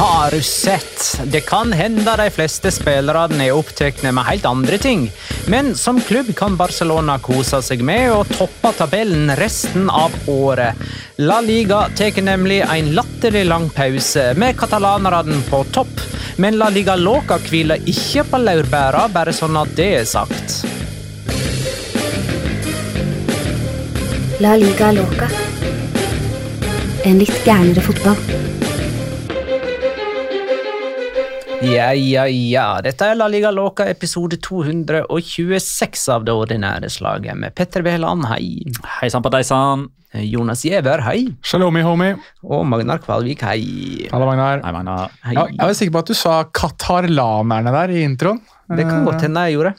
Har du sett? Det kan hende de fleste spillerne er opptatt med helt andre ting, men som klubb kan Barcelona kose seg med å toppe tabellen resten av året. La Liga tar nemlig en latterlig lang pause, med katalanerne på topp. Men La Liga Loca hviler ikke på laurbæra, bare sånn at det er sagt. La liga loca. En litt gærnere fotball. Ja, ja, ja. Dette er La Liga Loca episode 226 av det ordinære slaget med Petter Wæland, hei. Hei sann på deg sann. Jonas Giæver, hei. Shalomi, homie. Og Magnar Kvalvik, hei. Hallo, Magnar. Hei, Magnar. hei. Ja, jeg var sikker på at du sa katarlanerne der i introen. Det kan godt hende jeg gjorde.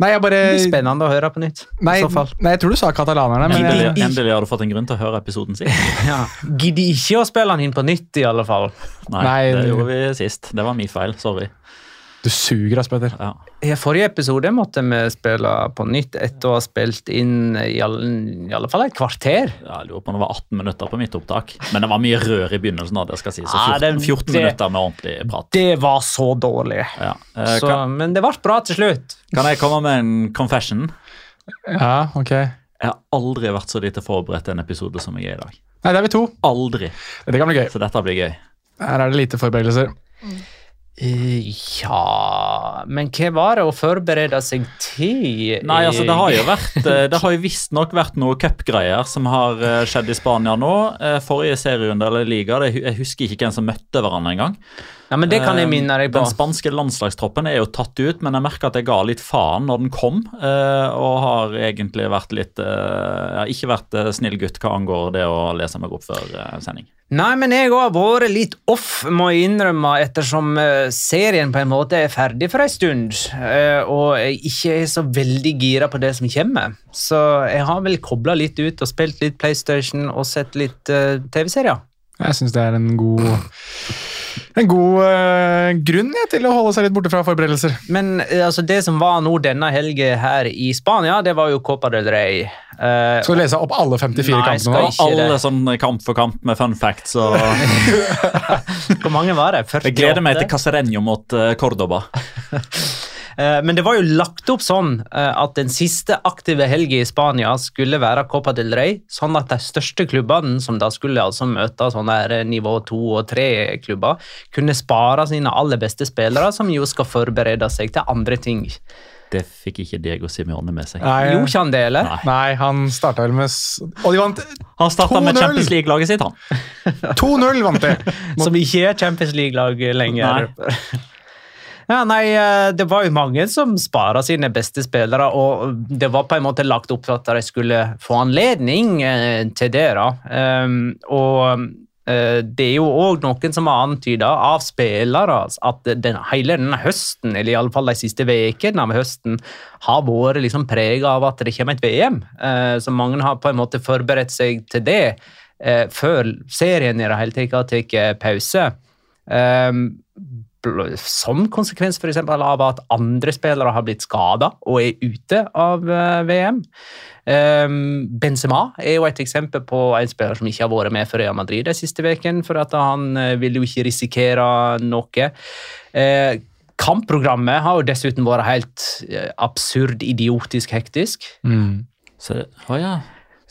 Nei, jeg bare... Det blir spennende å høre på nytt. Nei, i så fall. nei, jeg tror du sa katalanerne. Men Endelig, jeg, endelig har du fått en grunn til å høre episoden sin. Ja. Gidder ikke å spille den inn på nytt, i alle fall. Nei, Nei, det det gjorde vi sist. Det var min feil. Sorry. Du suger, ass, Petter. Ja. I forrige episode måtte vi spille på nytt etter å ha spilt inn i alle, i alle fall et kvarter. Ja, Jeg lurer på om det var 18 minutter på mitt opptak. Men det var mye rør i begynnelsen. da, det skal si. Så Ja, 14, 14 det- minutter med ordentlig prat. Det var så dårlig. Ja. Eh, Så, kan, men det ble bra til slutt. kan jeg komme med en confession? Ja, ok. Jeg har aldri vært så lite forberedt til en episode som jeg er i dag. Nei, det er vi to. Aldri. Det kan bli gøy. Så dette blir gøy. Her er det lite forberedelser. Eh, ja Men hva var det å forberede seg til? Nei, altså Det har jo vært eh, Det har jo visstnok vært noe cupgreier som har eh, skjedd i Spania nå. Eh, Forrige serierunde eller liga, jeg husker ikke hvem som møtte hverandre engang. Ja, men Det kan jeg minne deg på. Den spanske landslagstroppen er jo tatt ut, men jeg merker at jeg ga litt faen når den kom. eh, Og har egentlig vært litt Jeg har Ikke vært eh, snill gutt hva angår det å lese meg opp før eh, sending. Nei, men jeg har vært litt off, må jeg innrømme, ettersom eh, serien på en måte er ferdig for en stund, eh, og jeg ikke er så veldig gira på det som kommer. Så jeg har vel kobla litt ut og spilt litt PlayStation og sett litt eh, TV-serier. Jeg syns det er en god En god eh, grunn ja, til å holde seg litt borte fra forberedelser. Men eh, altså, det som var nå denne helga her i Spania, det var jo Copa del Rey. Uh, Skal du lese opp alle 54 Nei, kampene nå? Alle det. sånn kamp for kamp med fun facts. og hvor mange var det? 48? Jeg gleder meg til Casareño mot Cordoba. Eh, Men det var jo lagt opp sånn eh, at den siste aktive helga i Spania skulle være Copa del Rey, sånn at de største klubbene, som da skulle altså møte sånne nivå to- og tre-klubber, kunne spare sine aller beste spillere, som jo skal forberede seg til andre ting. Det fikk ikke Diego Simione med seg. Nei, Gjorde ikke han det, eller? Nei. nei han starta vel med Og de vant Han starta med Champions League-laget sitt, han. 2-0! vant de. Som ikke er Champions League-lag lenger. Ja, nei, eh, Det var jo mange som spara sine beste spillere, og det var på en måte lagt opp til at de skulle få anledning eh, til det. da. Um, og eh, det er jo òg noen som har antyda av spillere at den, hele denne høsten, eller i alle fall de siste ukene av høsten, har vært liksom prega av at det kommer et VM. så mange har på en måte forberedt seg til det før serien i det hele tatt har tatt pause. Som konsekvens for eksempel av at andre spillere har blitt skada og er ute av eh, VM. Um, Benzema er jo et eksempel på en spiller som ikke har vært med for Real Madrid de siste veken, for at han ville vil jo ikke risikere noe. Eh, kampprogrammet har jo dessuten vært helt eh, absurd, idiotisk hektisk. Så, å ja.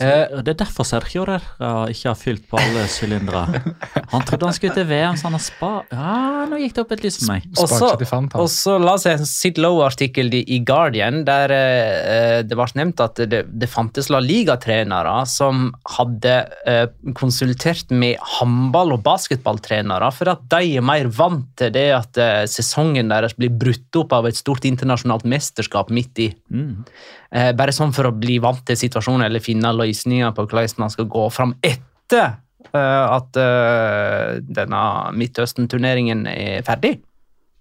Eh. det er derfor Sergio der ikke har fylt på alle sylindere. Han trodde han skulle til VM, så han har spa... Ja, nå gikk det opp et lys for meg. Og så- seg til fant, han. Og så la oss se en Sid Lowe-artikkel i Guardian der eh, det var nevnt at det, det fantes La Liga-trenere som hadde eh, konsultert med håndball- og basketballtrenere for at de er mer vant til det at eh, sesongen deres blir brutt opp av et stort internasjonalt mesterskap midt i. Mm. Eh, bare sånn for å bli vant til situasjonen eller finne løsninger på hvordan man skal gå fram etter eh, at eh, denne Midtøsten-turneringen er ferdig.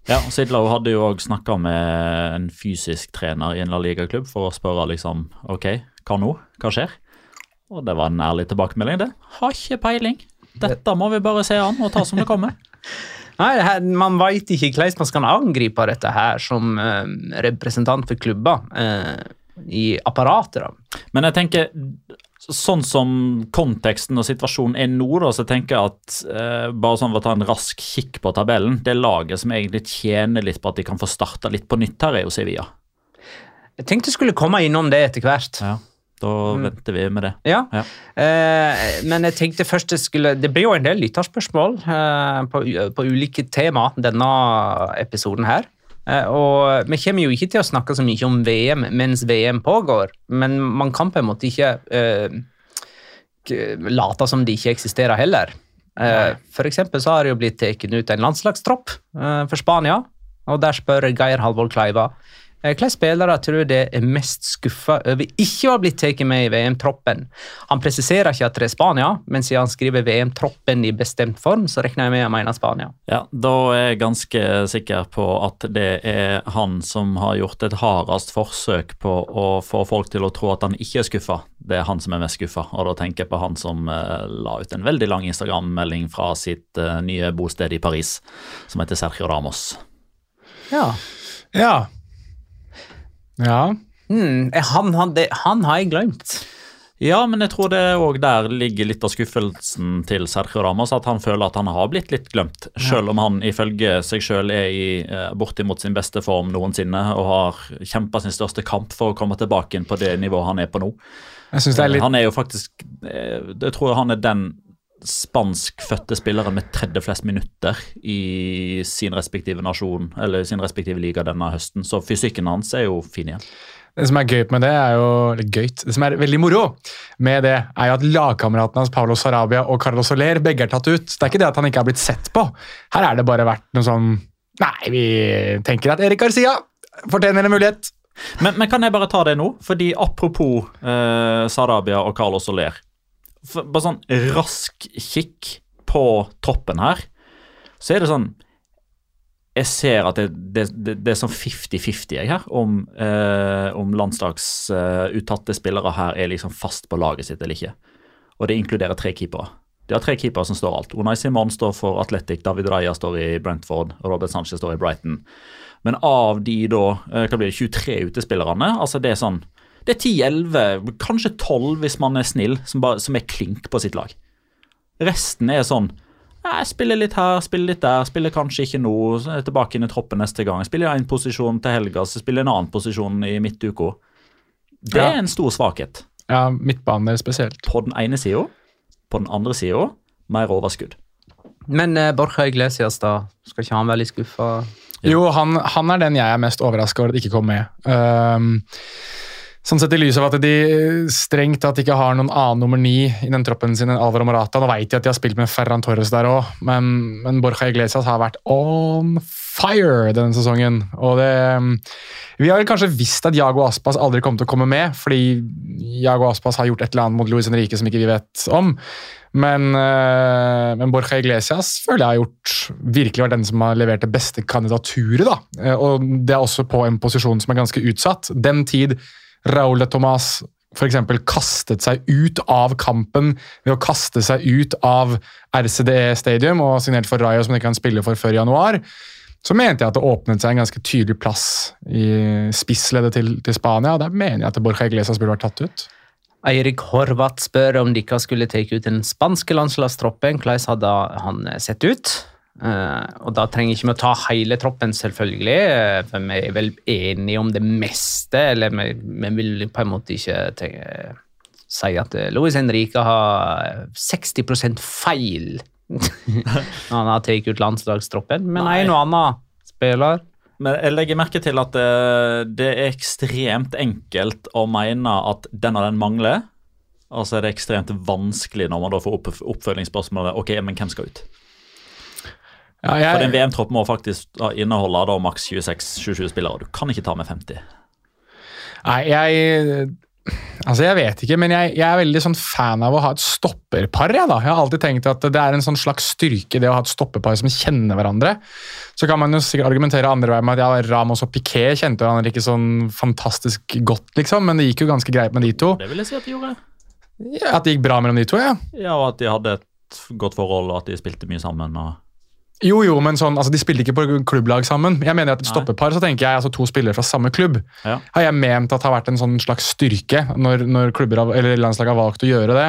Ja, Sidlow hadde jo òg snakka med en fysisk trener i en La Liga-klubb for å spørre liksom Ok, hva nå? Hva skjer? Og det var en ærlig tilbakemelding, det. Har ikke peiling. Dette må vi bare se an og ta som det kommer. Nei, Man veit ikke hvordan man skal angripe dette her som eh, representant for klubber eh, i apparatet. da. Men jeg tenker, sånn som konteksten og situasjonen er nå, da, så tenker jeg at eh, bare sånn for å ta en rask kikk på tabellen Det laget som egentlig tjener litt på at de kan få starta litt på nytt her, er jo Sevilla. Jeg tenkte jeg skulle komme innom det etter hvert. Ja, Da venter vi med det. Ja. Ja. Eh, men jeg tenkte først det skulle Det blir jo en del lytterspørsmål eh, på, på ulike tema denne episoden her. Eh, og vi kommer jo ikke til å snakke så mye om VM mens VM pågår, men man kan på en måte ikke uh, late som det ikke eksisterer heller. Uh, for eksempel så har det jo blitt tatt ut en landslagstropp uh, for Spania, og der spør Geir Halvor Kleiva hvilke spillere tror du er mest skuffa over ikke å ha blitt tatt med i VM-troppen? Han presiserer ikke at det er Spania, men siden han skriver VM-troppen i bestemt form, så regner jeg med han mener Spania. Ja, Da er jeg ganske sikker på at det er han som har gjort et hardest forsøk på å få folk til å tro at han ikke er skuffa. Det er han som er mest skuffa, og da tenker jeg på han som eh, la ut en veldig lang Instagram-melding fra sitt eh, nye bosted i Paris, som heter Sergio Ramos. Ja. Ja. Ja. Hmm, eh, han, han, det, han har jeg glemt. Ja, men jeg tror det òg der ligger litt av skuffelsen til Sergio Ramos, at han føler at han har blitt litt glemt. Selv om han ifølge seg selv er i eh, bortimot sin beste form noensinne og har kjempa sin største kamp for å komme tilbake inn på det nivået han er på nå. Er litt Han er jo faktisk eh, Jeg tror han er den spanskfødte spillere med tredje flest minutter i sin respektive nasjon, eller sin respektive liga denne høsten, så fysikken hans er jo fin igjen. Det som er gøy med det, er jo eller gøyt, det som er veldig moro med det, er jo at lagkameratene hans Paulo Sarabia og Carlos Soler begge er tatt ut. Det er ikke det at han ikke har blitt sett på. Her er det bare vært noe sånn Nei, vi tenker at Erik Garcia fortjener en mulighet. Men, men kan jeg bare ta det nå? Fordi apropos eh, Sarabia og Carlos Soler. Bare sånn rask kikk på toppen her, så er det sånn Jeg ser at det, det, det, er sånn 50-50 jeg her, om, eh, om landslagsuttatte spillere her er liksom fast på laget sitt eller ikke. Og det inkluderer tre keepere. De har tre keepere som står alt. Unai Simon står for Athletic, David Raja står i Brentford, og Robert Sanchez står i Brighton. Men av de da, eh, hva blir det, 23 utespillerne, altså det er sånn Det er 10-11, kanskje 12 hvis man er snill, som, bare, som er klink på sitt lag. Resten er sånn jeg spiller litt her, spiller litt der, spiller kanskje ikke nå. er Tilbake inn i troppen neste gang. Spiller en posisjon til helga, så spiller en annen posisjon i midtuka. Det Ja. er en stor svakhet. Ja, midtbane spesielt. På den ene sida, på den andre sida, mer overskudd. Men eh, Borja Iglesias, da? Skal ikke han være litt skuffa? Jo, han, han er den jeg er mest overraska over at ikke kom med. Um, sånn sett i lys av at de strengt tatt ikke har noen annen nummer ni i den troppen sin enn Alvaro Morata. Nå vet de at de har spilt med Ferran Torres der òg, men, men Borja Iglesias har vært on fire denne sesongen. Og det um, Vi har kanskje visst at Jago Aspas aldri kom til å komme med, fordi Jago Aspas har gjort et eller annet mot Luis Henrique som ikke vi vet om. Men, eh, men Borja Iglesias føler jeg har gjort virkelig vært den som har levert det beste kandidaturet. da. Eh, Og det er også på en posisjon som er ganske utsatt. Den tid Raúl de Tomàs f.eks. kastet seg ut av kampen ved å kaste seg ut av RCDE Stadium og signert for Rayo, som de kan spille for før januar, så mente jeg at det åpnet seg en ganske tydelig plass i spissleddet til, til Spania. og Der mener jeg at Borja Iglesias burde vært tatt ut. Eirik Horvath spør om de ikke skulle tatt ut den spanske landslagstroppen. Hvordan hadde han sett ut? Eh, og Da trenger ikke vi å ta hele troppen, selvfølgelig, eh, for vi er vel enige om det meste. Eller vi, vi vil på en måte ikke tenke, si at Louis Henrique har 60 feil når han har tatt ut landslagstroppen, men Nei. en og annen spiller Men jeg legger merke til at det, det er ekstremt enkelt å mene at den og den mangler. Og så er det ekstremt vanskelig når man da får opp, oppfølgingsspørsmålet ok, men hvem skal ut. Ja, For en VM-tropp må faktisk inneholde da maks 26-27 spillere. Du kan ikke ta med 50. Nei, jeg Altså, jeg vet ikke, men jeg, jeg er veldig sånn fan av å ha et stopperpar. Jeg, da. jeg har alltid tenkt at det er en sånn slags styrke det å ha et stopperpar som kjenner hverandre. Så kan man jo sikkert argumentere andre veien med at ja, Ramos og Piquet kjente hverandre ikke sånn fantastisk godt, liksom, men det gikk jo ganske greit med de to. Det vil jeg si at de gjorde. Ja, at det gikk bra mellom de to, ja. Ja, og at de hadde et godt forhold, og at de spilte mye sammen. og... Jo, jo, men sånn, altså, de spilte ikke på klubblag sammen. Jeg mener at et stoppepar så tenker jeg altså to spillere fra samme klubb. Ja. Har jeg ment at har vært en sånn slags styrke når, når klubber har, eller landslag har valgt å gjøre det.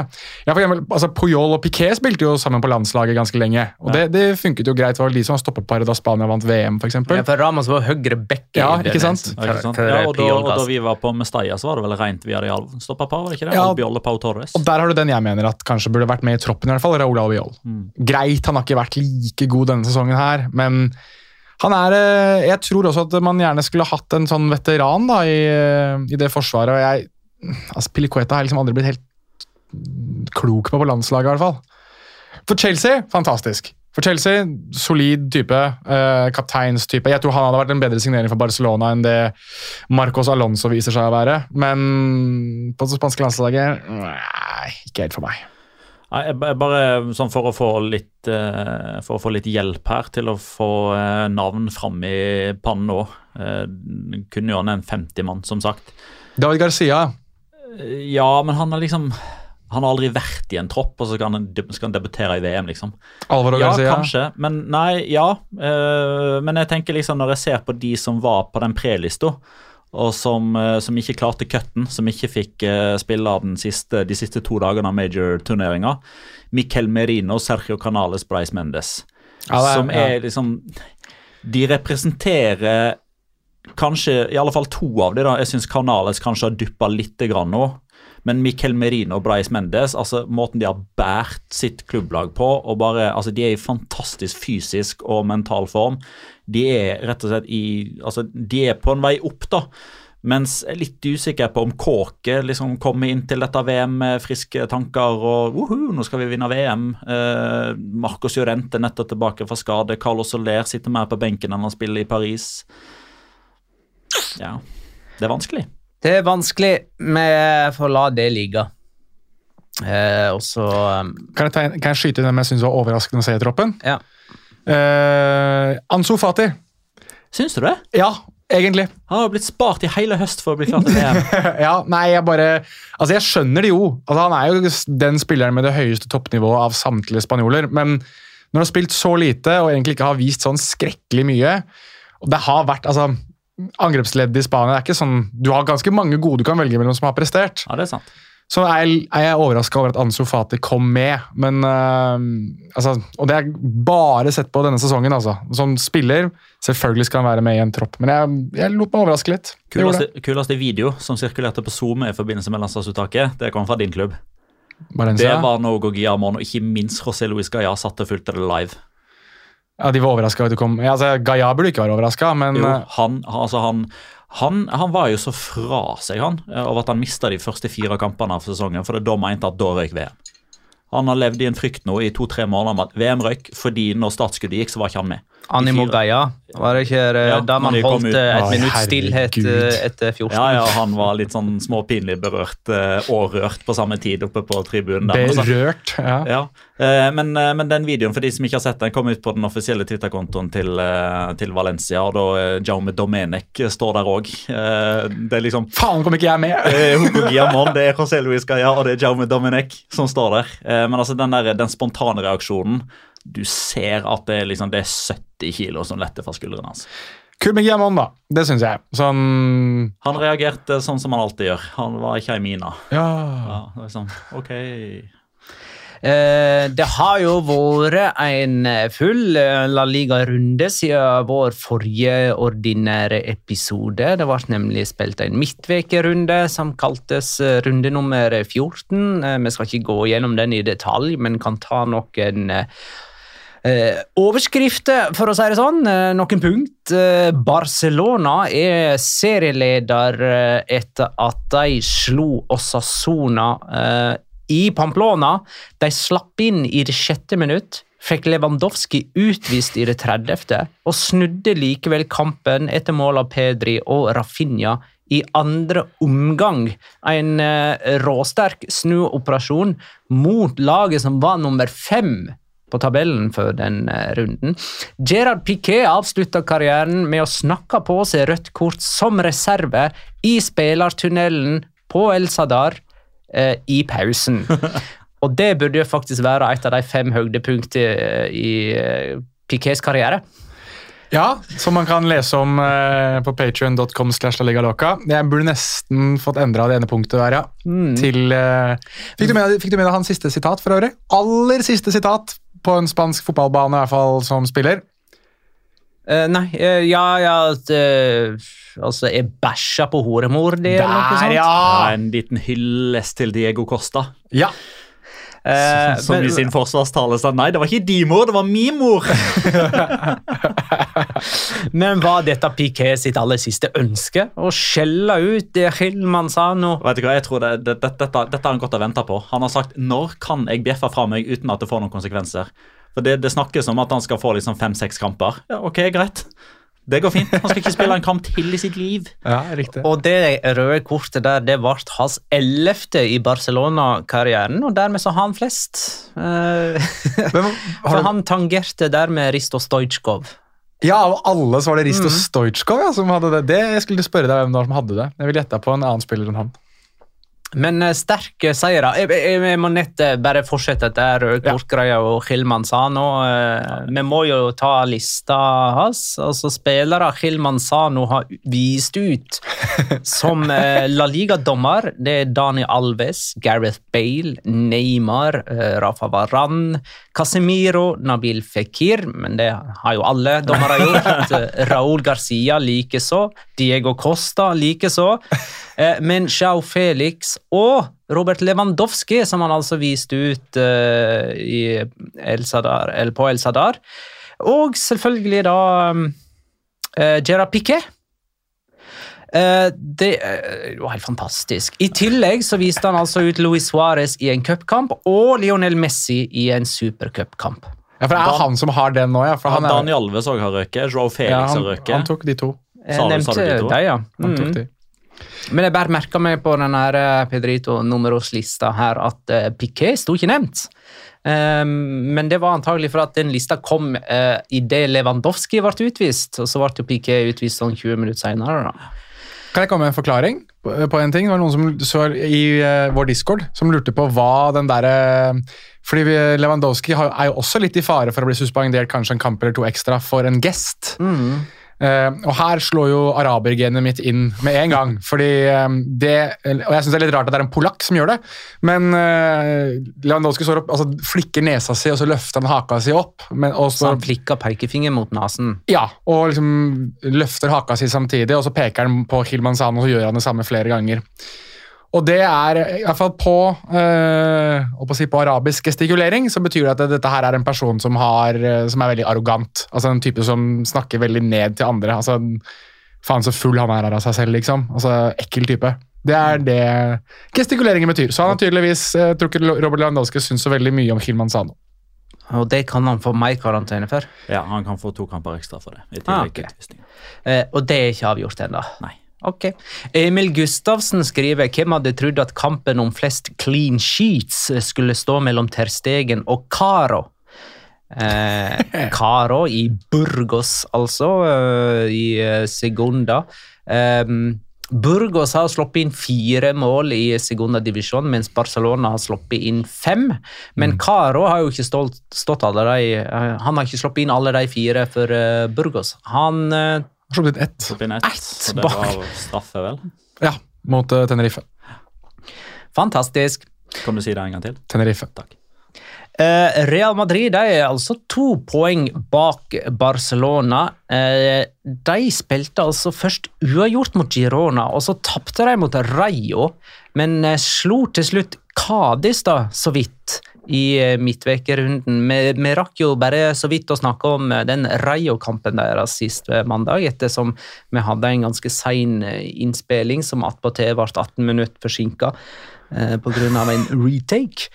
Ja, for eksempel, altså, Puyol og Piquet spilte jo sammen på landslaget ganske lenge. Og Ja. det, det funket jo greit. Det var de som var stoppeparet da Spania vant VM, f.eks. Ja, for Ramos var høyre bekke. Ja, ikke sant? Ja, ikke sant? for- for ja, og, da, og da vi var på Mestalla, så var det vel rent stopperpar, var det ikke det? Ja. Albiol og Pau Torres. Og der har du den jeg mener at kanskje burde vært med i troppen, i hvert fall. Raúl Albiol. Mm. Greit, han har ikke vært like god denne sesongen her, men han er eh, Jeg tror også at man gjerne skulle hatt en sånn veteran da, i, eh, i det forsvaret. og jeg, altså Pilicueta har liksom aldri blitt helt klok på på landslaget, i hvert fall. For Chelsea, fantastisk. For Chelsea, solid type. Uh, kapteinstype. Jeg tror han hadde vært en bedre signering for Barcelona enn det Marcos Alonso viser seg å være. Men på det spanske landslaget Nei, ikke helt for meg. Bare sånn for å få litt eh, For å få litt hjelp her til å få eh, navn fram i pannen nå. Eh, kunne jo han en 50 mann, som sagt. David Garcia Ja, men han har liksom Han har aldri vært i en tropp, og så skal han, skal han debutere i VM, liksom. Alvaro Ja, Garcia. kanskje, men nei, ja. eh, men jeg tenker liksom når jeg ser på de som var på den prelista, og som, eh, som ikke klarte cutten, som ikke fikk eh, spille av den siste, de siste to dagene av major-turneringa, Miquel Merino, Sergio Canales, Bryce Mendes, Ja, er- som er liksom De representerer kanskje i alle fall to av dem. Jeg syns Canales kanskje har duppa litt grann nå. Men Miquel Merino og Bryce Mendes, altså måten de har båret sitt klubblag på og bare, altså De er i fantastisk fysisk og mental form. De er rett og slett i altså De er på en vei opp, da. Mens jeg er litt usikker på om Kåke liksom kommer inn til dette VM med friske tanker og «Woho, nå skal vi vinne VM. Eh, Marcos Llorente er nettopp tilbake fra skade. Carlos Soler sitter mer på benken enn han spiller i Paris. Ja, det er vanskelig. Det er vanskelig. Vi får la det ligge. Eh, og så um, Kan kan jeg skyte inn dem jeg syns var overraskende å se i troppen? Ja. Eh, Ansu Fati. Syns du det? Ja, egentlig. Han har blitt spart i hele høst for å bli klar til VM. ja, nei, jeg bare Altså, jeg skjønner det jo. Altså, han er jo den spilleren med det høyeste toppnivået av samtlige spanjoler. Men når du har spilt så lite og egentlig ikke har vist sånn skrekkelig mye Og det har vært altså Angrepsleddet i Spania det er ikke sånn Du har ganske mange gode du kan velge mellom som har prestert. Ja, det er sant. Så er jeg, er jeg overraska over at Ansu Fati kom med. Men uh, altså, Og det er bare sett på denne sesongen, altså. Som spiller, selvfølgelig skal han være med i en tropp. Men jeg, jeg lot meg overraske litt. Kuleste, kuleste video som sirkulerte på Zoom i forbindelse med landslagsuttaket, det kom fra din klubb. det. Valencia. Det var Nogo Guillamon, og ikke minst José Luis Gaya satt og fulgte det live. Ja, De var overraska over at du kom. Ja, altså, Gaia burde ikke være overraska, men Jo, øh, han, altså han, han, han var jo så fra seg han, eh, over at han mista de første fire kampene av sesongen. For det da mente at da røyk VM. Han har levd i en frykt nå i to-tre måneder om at VM røyk, fordi når startskuddet gikk, så var ikke han med. Animo. Gaia, var det ikke eh, Ja, da man holdt ut. eh, et minutt stillhet eh, etter 14? Ja, ja, Han var litt sånn småpinlig berørt og rørt på samme tid oppe på tribunen. der. Altså- berørt. Ja. Ja, eh, men, men den videoen for de som ikke har sett den, kom ut på den offisielle Twitter-kontoen til, til Valencia. og da Jaume Domenech står der òg. Det er liksom Faen, kom ikke jeg med! eh, Hugo Guillamon, det er José Luis Gaia og det er Jaume Domenech som står der. Eh, Men altså den, der, den spontane reaksjonen Du ser at det er, liksom, det er 70 kilo som letter fra skuldrene hans. Kul med Giamon, da. Det syns jeg. Sånn Han reagerte sånn som han alltid gjør. Han var ikke ei mine. Ja. Ja, det sånn, ok Eh, det har jo vært en full eh, La Liga-runde siden vår forrige ordinære episode. Det ble nemlig spilt en midtvekerunde som kaltes eh, runde nummer 14. Eh, Vi skal ikke gå gjennom den i detalj, men kan ta noen eh, overskrifter, for å si det sånn. Eh, noen punkt. Eh, Barcelona er serieleder eh, etter at de slo Osasona i Pamplona. De slapp inn i det sjette minutt, fikk Lewandowski utvist i det 30., og snudde likevel kampen etter mål av Pedri og Rafinha i andre omgang. En råsterk snuoperasjon mot laget som var nummer fem på tabellen for den eh, runden. Gerard Piquet avslutta karrieren med å snakke på seg rødt kort som reserve i spillertunnelen på El Sadar eh, i pausen. Og det burde jo faktisk være et av de fem høydepunktene i eh, Piquets karriere. Ja, som man kan lese om eh, på patrion.com. Jeg burde nesten fått endra det ene punktet der, ja. Til eh, fikk, du med, fikk du med deg hans siste sitat, for øvrig? Aller siste sitat på en spansk fotballbane, i hvert fall som spiller. Uh, nei, uh, ja, ja at, uh, Altså, jeg bæsja på horemor, det, eller noe sånt? Ja, en liten hyllest til Diego Costa. Ja! Eh, som men- i sin forsvarstale sa nei, det var ikke din mor, det var min mor. Men var dette Piquet sitt aller siste ønske? Å skjelle ut det Hillman sa nå? Vet du hva, jeg tror det, det, det, dette, dette har han gått og venta på. Han har sagt 'når kan jeg bjeffe fra meg uten at det får noen konsekvenser'? For Det, det snakkes om at han skal få liksom fem-seks kamper. Ja, ok, greit. Det går fint. Han skal ikke spille en kamp til i sitt liv. ja riktig. Og det røde kortet der, det ble hans ellevte i Barcelona-karrieren, og dermed så har han flest. Hvem, Men, For han tangerte dermed Risto Stojkov. ja, av alle så var det Risto Stojkov ja, som hadde det. det. Jeg skulle spørre deg hvem det var som hadde det. Jeg vil gjette på en annen spiller enn han. Men eh, sterke seire. Jeg, jeg, jeg må nett eh, bare fortsette der røde kort-greia og Hillman sa nå. eh, Vi må jo ta lista hans. Altså Spillere Hillman sa nå har vist ut som eh, La Liga-dommer. Det er Dani Alves, Gareth Bale, Neymar, eh, Rafa Varan, Casemiro, Nabil Fekir, men det har jo alle dommere gjort. Raúl Garcia likeså. Diego Costa likeså. Eh, Men Chau Felix og Robert Lewandowski, som han altså viste ut i El Sadar, eller på El Sadar. Og selvfølgelig da Gerard Piquet. Eh, det er var helt fantastisk. I tillegg så viste han altså ut Luis Suárez i en cupkamp og Lionel Messi i en supercupkamp. Ja, for det er Dan- han som har den nå, ja. For Han er, Daniel Alves òg har røket. Joao Felix ja, har han, røket. han tok de to. Jeg Sa du- sa nevnte du de to? De, ja. Han tok Mm. de. Men jeg bare merka meg på den her eh, Pedrito Numeros-lista her at uh, Piquet sto ikke nevnt. Um, men det var antagelig for at den lista kom uh, idet Lewandowski ble utvist. Og så ble jo Piquet utvist sånn 20 minutter seinere. Kan jeg komme med en forklaring på, en ting? Det var noen som så i eh, vår discord som lurte på hva den derre Fordi Lewandowski er jo også litt i fare for å bli suspendert kanskje en kamp eller to ekstra for en gest. Eh, og her slår jo arabergenet mitt inn med en gang. fordi um, det, Og jeg syns det er litt rart at det er en polakk som gjør det, men uh, Lewandowski opp, altså flikker nesa si, og så løfter han haka si opp. Men, og Så han flikker pekefinger mot nesen. ja, og liksom løfter haka si samtidig, og så peker han på Hilman San, og så gjør han det samme flere ganger. Og det er, i hvert fall på, øh, på, å si, på arabisk gestikulering, så betyr det at dette her er en person som, har, øh, som er veldig arrogant. Altså En type som snakker veldig ned til andre. altså Faen så full han er av seg selv, liksom. Altså Ekkel type. Det er det gestikuleringen betyr. Så han har tydeligvis jeg tror ikke Robert Lewandowski syns så veldig mye om Hilman Sano. Og det kan han få mer karantene for. Ja, Han kan få to kamper ekstra for det. i Ah, tillegg ok. til utvisning. Eh, og det er ikke avgjort ennå. Nei. Ok. Emil Gustavsen skriver hvem hadde trodd at kampen om flest clean sheets skulle stå mellom Terstegen og Caro. Eh, Caro i Burgos, altså, eh, i eh, Segunda. Eh, Burgos har sluppet inn fire mål i Segunda divisjon, mens Barcelona har sluppet inn fem. Men Caro har jo ikke stått, stått alle de eh, Han har ikke sluppet inn alle de fire for eh, Burgos. Han Har slått inn ett. Opp inn ett, Ett det var straffe, vel? Ja, mot uh, Tenerife. Fantastisk. Kan du si det en gang til? Tenerife. Takk. Eh, Real Madrid de er altså to poeng bak Barcelona. Eh, de spilte altså først uavgjort mot Girona, og så tapte de mot Rayo, men eh, slo til slutt Cádiz da, så vidt i eh, midtvekerunden. Vi, vi rakk jo bare så vidt å snakke om eh, den Rayo-kampen deres sist eh, mandag, ettersom vi hadde en ganske sein innspilling som attpåtil ble 18 minutter forsinka eh, pga. en retake.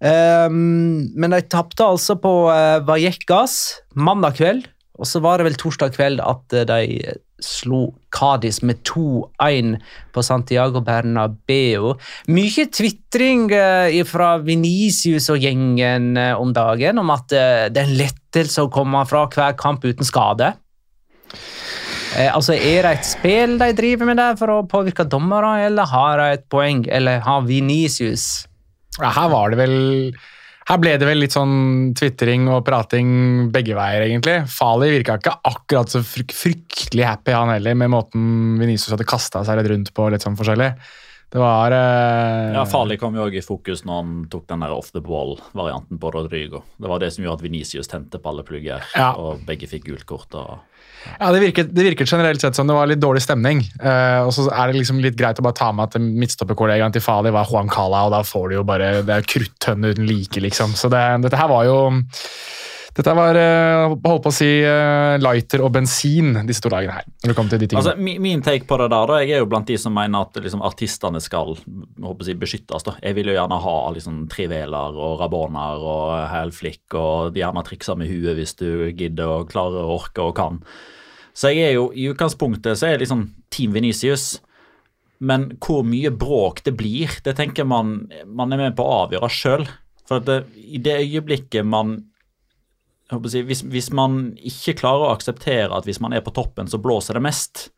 Um, men de tapte altså på eh, Vallecas mandag kveld, og så var det vel torsdag kveld at eh, de slo Cádiz med 2-1 på Santiago Bernabeu. Mye tvitring uh, fra Venicius og gjengen eh, om dagen om at eh, det er en lettelse å komme fra hver kamp uten skade. Eh, altså, Er det et spill de driver med der for å påvirke dommere, eller har de et poeng? Eller har Venicius her var det vel her ble det vel litt sånn tvitring og prating begge veier, egentlig. Fali virka ikke akkurat så fryktelig happy, han heller, med måten Venezia hadde kasta seg litt rundt på. litt sånn forskjellig. Det var eh, Ja, Farlig kom jo også i fokus når han tok den der off the ball-varianten på Rodrigo. Det var det som gjorde at Venicius tente på alle plugger, Ja. og begge fikk gult kort. og Ja, det virket, det virket generelt sett som det var litt dårlig stemning. Eh, og så er det liksom litt greit å bare ta med at midtstopperkollegaen til Fali var Juan Cala, og da får du jo bare Det er kruttønne uten like, liksom. Så det, dette her var jo Dette var eh, holdt på å si eh, lighter og bensin disse to dagene her. når det kom til de tingene. Altså, min, take på det der, da, Jeg er jo blant de som mener at liksom, artistene skal jeg, beskyttes. da. Jeg vil jo gjerne ha liksom, triveler og raboner og hælflikk, og gjerne trikser med huet hvis du gidder og klarer og orker og kan. Så jeg er jo, i utgangspunktet så er jeg liksom Team Venicius. Men hvor mye bråk det blir, det tenker man man er med på å avgjøre sjøl. For at det, i det øyeblikket man å si, hvis, hvis man ikke klarer å akseptere at hvis man er på toppen, så blåser det mest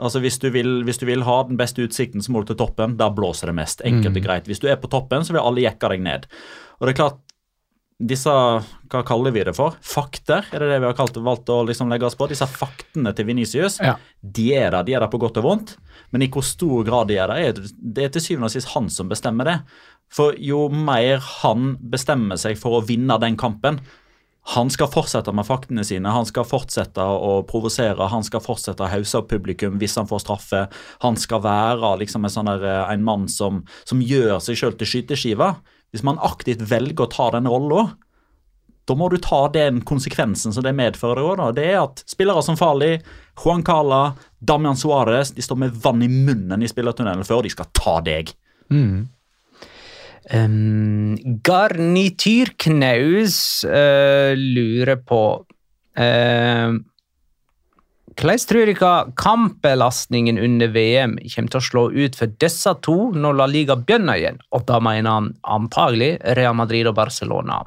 Altså hvis du, vil, hvis du vil ha den beste utsikten, så må du til toppen. Da blåser det mest. Enkelt og greit. Hvis du er på toppen, så vil alle jekke deg ned. Og det er klart, disse Hva kaller vi det for? Fakter? Er det det vi har kalt, valgt å liksom legge oss på? Disse faktene til Venicius, Ja. de er der. De er der på godt og vondt. Men i hvor stor grad de er der, er det er til syvende og sist han som bestemmer det. For jo mer han bestemmer seg for å vinne den kampen, han skal fortsette med faktene sine, han skal fortsette å provosere, han skal fortsette å hause opp publikum hvis han får straffe. Han skal være liksom en, sånn der, eh, en mann som, som gjør seg sjøl til skyteskive. Hvis man aktivt velger å ta den rolla, da må du ta den konsekvensen som det medfører. også. Det er at spillere som Fali, Juan Cala, Damian Suárez de står med vann i munnen i spillertunnelen før de skal ta deg. Um, Garnityrknaus uh, lurer på uh, tror dere kampbelastningen under VM kommer til å slå ut for disse to når La Liga begynner igjen? Og da mener han antagelig Real Madrid og Barcelona.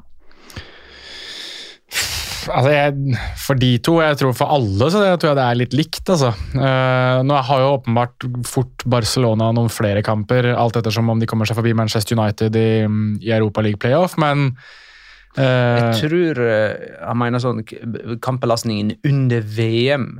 Altså, jeg, for de to, jeg tror for alle, så jeg tror jeg det er litt likt. Altså. Uh, nå har jo åpenbart fort Barcelona noen flere kamper, alt ettersom om de kommer seg forbi Manchester United i, i Europa League playoff, men uh, Jeg tror jeg han mener sånn kampbelastningen under VM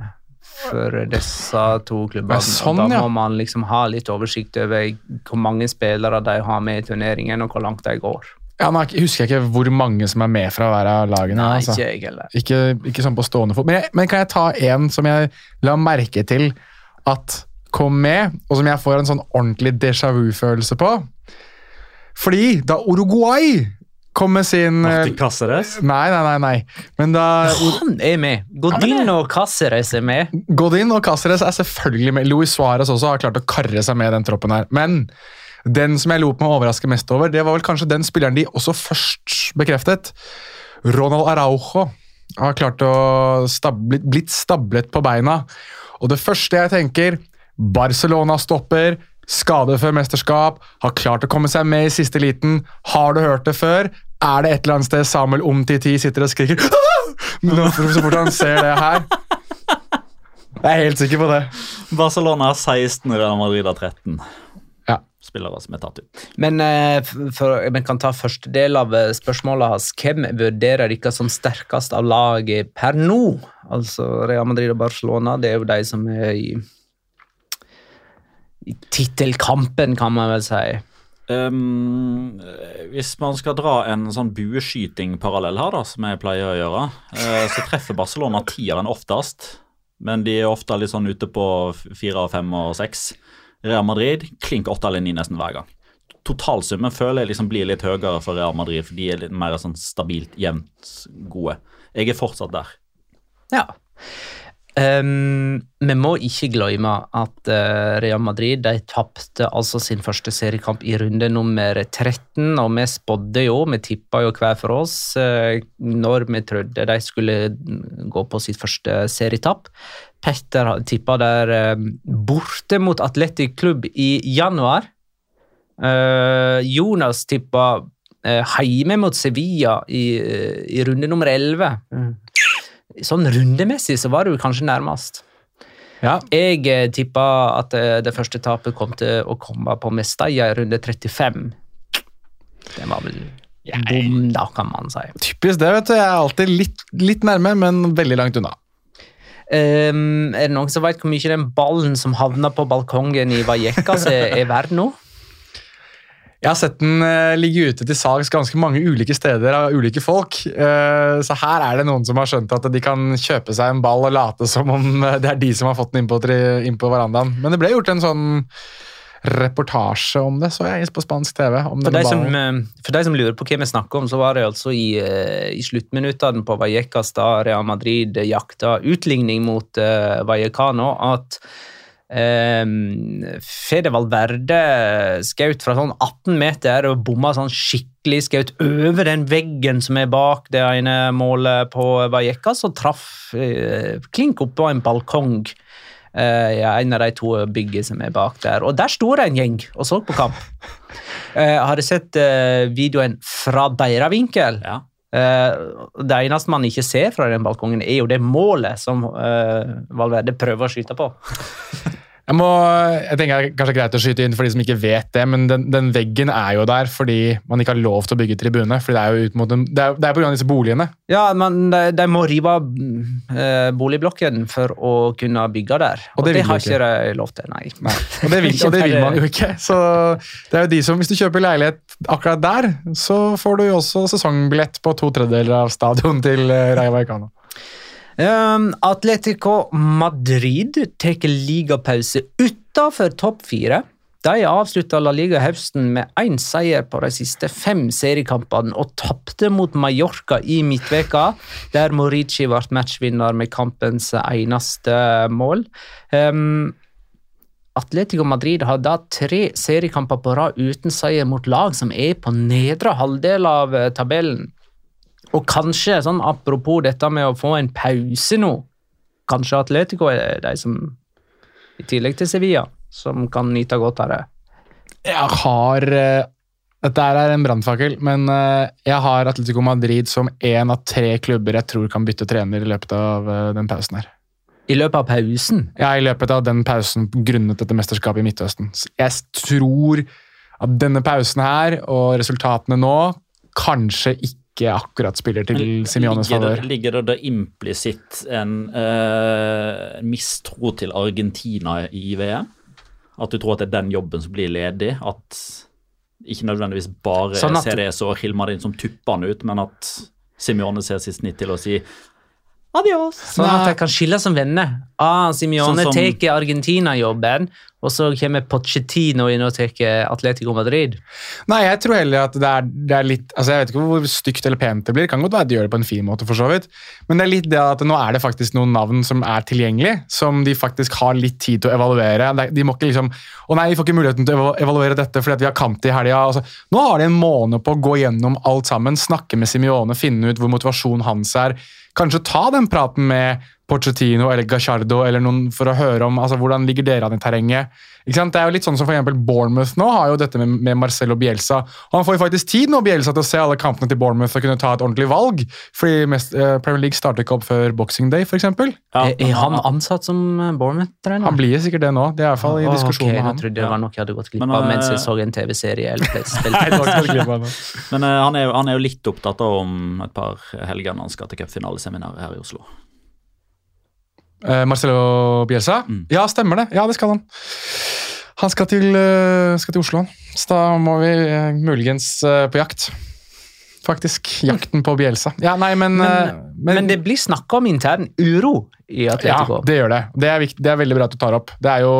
for disse to klubbene. Sånn, da ja. må man liksom ha litt oversikt over hvor mange spillere de har med i turneringen, og hvor langt de går. Ja, nå er husker jeg ikke hvor mange som er med fra hver av lagene. Nei, altså. ikke jeg heller. Ikke, ikke sånn på stående fot. Men, jeg- men kan jeg ta en som jeg la merke til at kom med, og som jeg får en sånn ordentlig déjà vu-følelse på? Fordi da Uruguay kom med sin eh, Martin Cáceres. Nei, nei, nei. nei. Men da Han er med! Godin og Cáceres er med. Godin og Cáceres er selvfølgelig med. Luis Suárez også har klart å karre seg med den troppen her. Men den som jeg lot meg overraske mest over, det var vel kanskje den spilleren de også først bekreftet. Ronald Araujo har klart å stablet, blitt stablet på beina. Og det første jeg tenker Barcelona stopper, skade før mesterskap, har klart å komme seg med i siste liten. Har du hørt det før? Er det et eller annet sted Samuel Omtiti sitter og skriker «Ah!» Nå, så fort han ser det her? Jeg er helt sikker på det. Barcelona 16, Real Madrid 13 Ja. spillere som er tatt ut. Men eh, vi kan ta første del av eh, spørsmålet hans. Hvem vurderer dere som sterkest av laget per nå? Altså Real Madrid og Barcelona, det er jo de som er i, i tittelkampen, kan man vel si. Um, hvis man skal dra en sånn bueskyting-parallell her, da, som jeg pleier å gjøre, uh, så treffer Barcelona tieren oftest. Men de er ofte litt sånn ute på fire, fem og seks. Real Madrid klink åtte eller ni nesten hver gang. Totalsummen føler jeg liksom blir litt høyere for Real Madrid, for de er litt mer sånn stabilt jevnt gode. Jeg er fortsatt der. Ja. Um, vi må ikke glemme at uh, Real Madrid de tapte altså sin første seriekamp i runde nummer 13, og vi spådde jo, vi tippa jo hver for oss uh, når vi trodde de skulle gå på sitt første serietap. Petter tippa der eh, borte mot Atletic Klubb i januar. Eh, Jonas tippa eh, hjemme mot Sevilla i, i runde nummer 11. Sånn rundemessig så var du kanskje nærmest. Ja. Jeg tippa at det første tapet kom til å komme på Mestalla i runde 35. Det var vel bom, da, kan man si. Typisk det, vet du. Jeg er alltid litt, litt nærme, men veldig langt unna. Ehm, er det noen som vet hvor mye den ballen som havna på balkongen i Vallecas er, er verdt nå? Jeg har sett den uh, ligge ute til salgs ganske mange ulike steder av ulike folk. Uh, så her er det noen som har skjønt at de kan kjøpe seg en ball og late som om eh, det er de som har fått den inn på, inn på verandaen. Men det ble gjort en sånn reportasje om det, så jeg på spansk TV. Om For de, som, eh, for de som lurer på hva vi snakker om, så var det altså i, eh, i sluttminuttene på Vallecas da Real Madrid jakta utligning mot uh, Vallecano, at um, Fede Valverde skjøt fra sånn 18 meter og bomma sånn skikkelig skjøt over den veggen som er bak det ene målet på Vallecas, og traff uh, klink oppå en balkong. Eh, i en av de to byggene som er bak der. Og der sto det en gjeng og så på kamp. Eh, har du sett eh, videoen fra deres vinkel? Ja. Det eneste man ikke ser fra den balkongen, er jo det målet som Valverde prøver å skyte på. Jeg, må, jeg tenker det er kanskje greit å skyte inn for de som ikke vet det, men den, den veggen er jo der fordi man ikke har lov til å bygge tribune. fordi Det er jo ut mot det er, det er på grunn av disse boligene. Ja, men de, de må rive eh, boligblokken for å kunne bygge der. Og Og, det det, har ikke. de lov til, nei. Og det, vil, og det vil man jo ikke. Så det er jo de som, Hvis du kjøper leilighet akkurat der, så får du jo også sesongbillett på to tredjedeler av stadion til eh, Rayo Vallecano. Um, Atletico Madrid tar ligapause utenfor topp fire. De avslutta La Liga høsten med én seier på de siste fem seriekampene og tapte mot Mallorca i midtveka, der Morici ble matchvinner med kampens eneste mål. Um, Atletico Madrid har da tre seriekamper på rad uten seier mot lag som er på nedre halvdel av tabellen. Og kanskje, sånn apropos dette med å få en pause nå Kanskje Atletico er de som, i tillegg til Sevilla, som kan nyte godt av det. Jeg har eh, Dette er en brannfakkel, men eh, jeg har Atletico Madrid som én av tre klubber jeg tror kan bytte trener i løpet av eh, den pausen her. I løpet av pausen Ja, i løpet av den pausen grunnet dette mesterskapet i Midtøsten. Så Jeg tror at denne pausen her og resultatene nå kanskje ikke ikke akkurat spiller til Simiones ligger, favør. ligger det da implisitt en uh, mistro til Argentina i VM? At du tror at det er den jobben som blir ledig? At ikke nødvendigvis bare Sånn at- Ceres og Hilmarin som tupper han ut, men at Simione ser sitt snitt til å si adios. Sånn at de kan skille som venner. Ah, Simione Sånn tar Argentina-jobben, og så kommer Pochettino inn og tar Atletico Madrid. Nei, jeg tror heller at det er, det er litt altså Jeg vet ikke hvor stygt eller pent det blir. Det kan godt være at de gjør det på en fin måte, for så vidt. Men det er litt det at nå er det faktisk noen navn som er tilgjengelig, som de faktisk har litt tid til å evaluere. Er- De må ikke liksom Å nei, vi får ikke muligheten til å evaluere dette fordi vi har kamp i helga. Altså, nå har de en måned på å gå gjennom alt sammen, snakke med Simione, finne ut hvor motivasjonen hans er. Kanskje ta den praten med Pochettino eller Gacciardo eller noen for å høre om altså, hvordan ligger dere an i terrenget. Ikke sant? Det er jo litt sånn som for eksempel Bournemouth nå har jo dette med, med Marcelo Bielsa. Han får jo faktisk tid nå Bielsa til å se alle kampene til Bournemouth og kunne ta et ordentlig valg. Fordi mest, eh, Premier League starter ikke opp før Boxing Day, f.eks. Ja, er, er han ansatt som Bournemouth-trener? Han blir sikkert det nå. Det er i hvert fall i diskusjonen okay, med han. Jeg trodde det var noe jeg hadde gått glipp av mens eh, jeg så en TV-serie. eller noe. Men eh, han, er, jo- han er jo litt opptatt av om et par helger når han skal til cupfinaleseminaret her i Oslo. Eh, Marcelo Bielsa? Mm. Ja, stemmer det. Ja, det skal han. Han skal til, eh, skal til Oslo. Så da må vi eh, muligens på jakt. Faktisk. Jakten på Bielsa. Ja, nei, men men, Men, men det blir snakka om intern uro i Atletico. Ja, det gjør det. Det er, viktig, det er veldig bra at du tar opp. Det er jo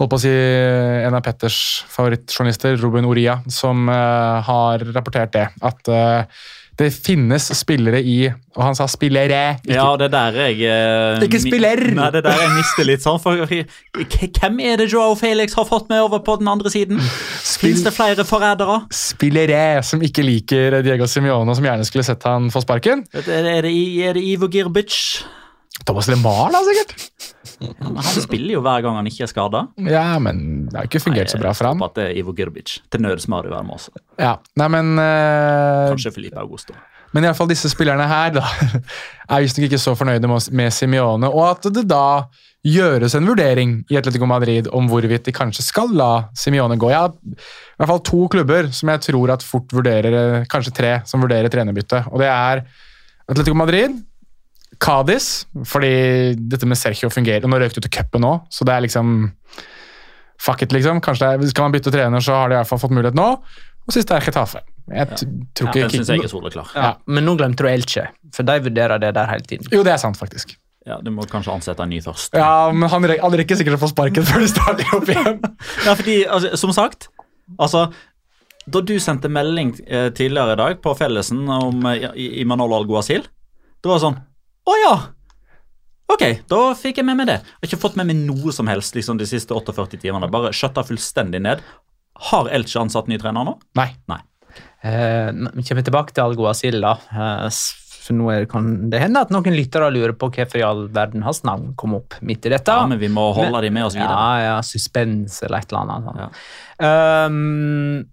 holdt på å si, en av Petters favorittjournalister, Ruben Oria, som uh, har rapportert det. At eh, det finnes spillere i Og han sa spillere. Ikke, Ja, det er der jeg eh, Ikke spiller! Nei, det er der jeg mister litt sånn. For, hvem er det Joao Felix har fått med over på den andre siden? Fins det flere forrædere? spillere som ikke liker Diego Simione, som gjerne skulle sett han få sparken. Er det, er det, er det Ivo Girbic? Thomas LeMar, da, sikkert. Ja, men han spiller jo hver gang han ikke er skada. Ja, men det har ikke fungert så bra for ham. At det er Ivo Girbic. Til nøds Mario Erma også. Ja, nei, men uh, Kanskje Felipe Augusto. Men i alle fall disse spillerne her da, er visstnok ikke så fornøyde med, med Simione, og at det da gjøres en vurdering i Atletico Madrid om hvorvidt de kanskje skal la Simione gå. Jeg har i hvert fall to klubber som jeg tror at fort vurderer, eh, kanskje tre, som vurderer trenerbytte. Og det er Atletico Madrid, Cádiz, fordi dette med Sergio fungerer. og Nå røk du til cupen nå, så det er liksom Fuck it, liksom. Kanskje det er, Skal man bytte trener, så har de i hvert fall fått mulighet nå. Og siste er Chetafe. Jeg ja. tror Ja, ikke den syns jeg er soleklar. Ja, men nå glemte du Elche, for de vurderer det der hele tiden. Jo, det er sant, faktisk. Ja, Du må kanskje ansette en ny først. Ja, men han, han rekker sikkert å få sparken før de starter opp igjen. Ja, fordi, altså, som sagt altså, Da du sendte melding eh, tidligere i dag på Fellesen om eh, I- Imanol Alguazil, det var sånn Å ja! Ok, da fikk jeg med meg det. Jeg har ikke fått med meg noe som helst liksom, de siste 48 timene. Bare skjøtta fullstendig ned. Har Elche ansatt ny trener nå? Nei. Nei. Eh, vi kommer tilbake til Alguazil, da. Eh, for nå kan det hende at noen lyttere lurer på hvorfor i all verden hans navn kom opp midt i dette. Ja, men vi må holde Men- de med oss videre. Ja, ja, suspens eller et eller annet. Ja. Um,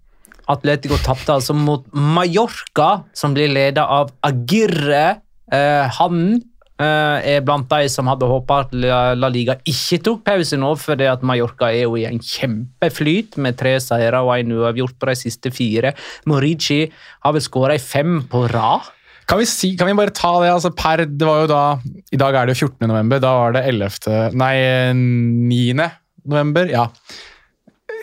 Atletico tapte altså mot Mallorca, som blir ledet av Agirre. Eh, han eh, er blant de som hadde håpa at La Liga ikke tok pause nå, fordi at Mallorca er jo i en kjempeflyt med tre seire og en uavgjort på de siste fire. Morici har vel skåra i fem på rad. Kan vi, si, kan vi bare ta det? altså per, det var jo da, I dag er det jo 14. november. Da var det 11. Nei, 9. november. Ja.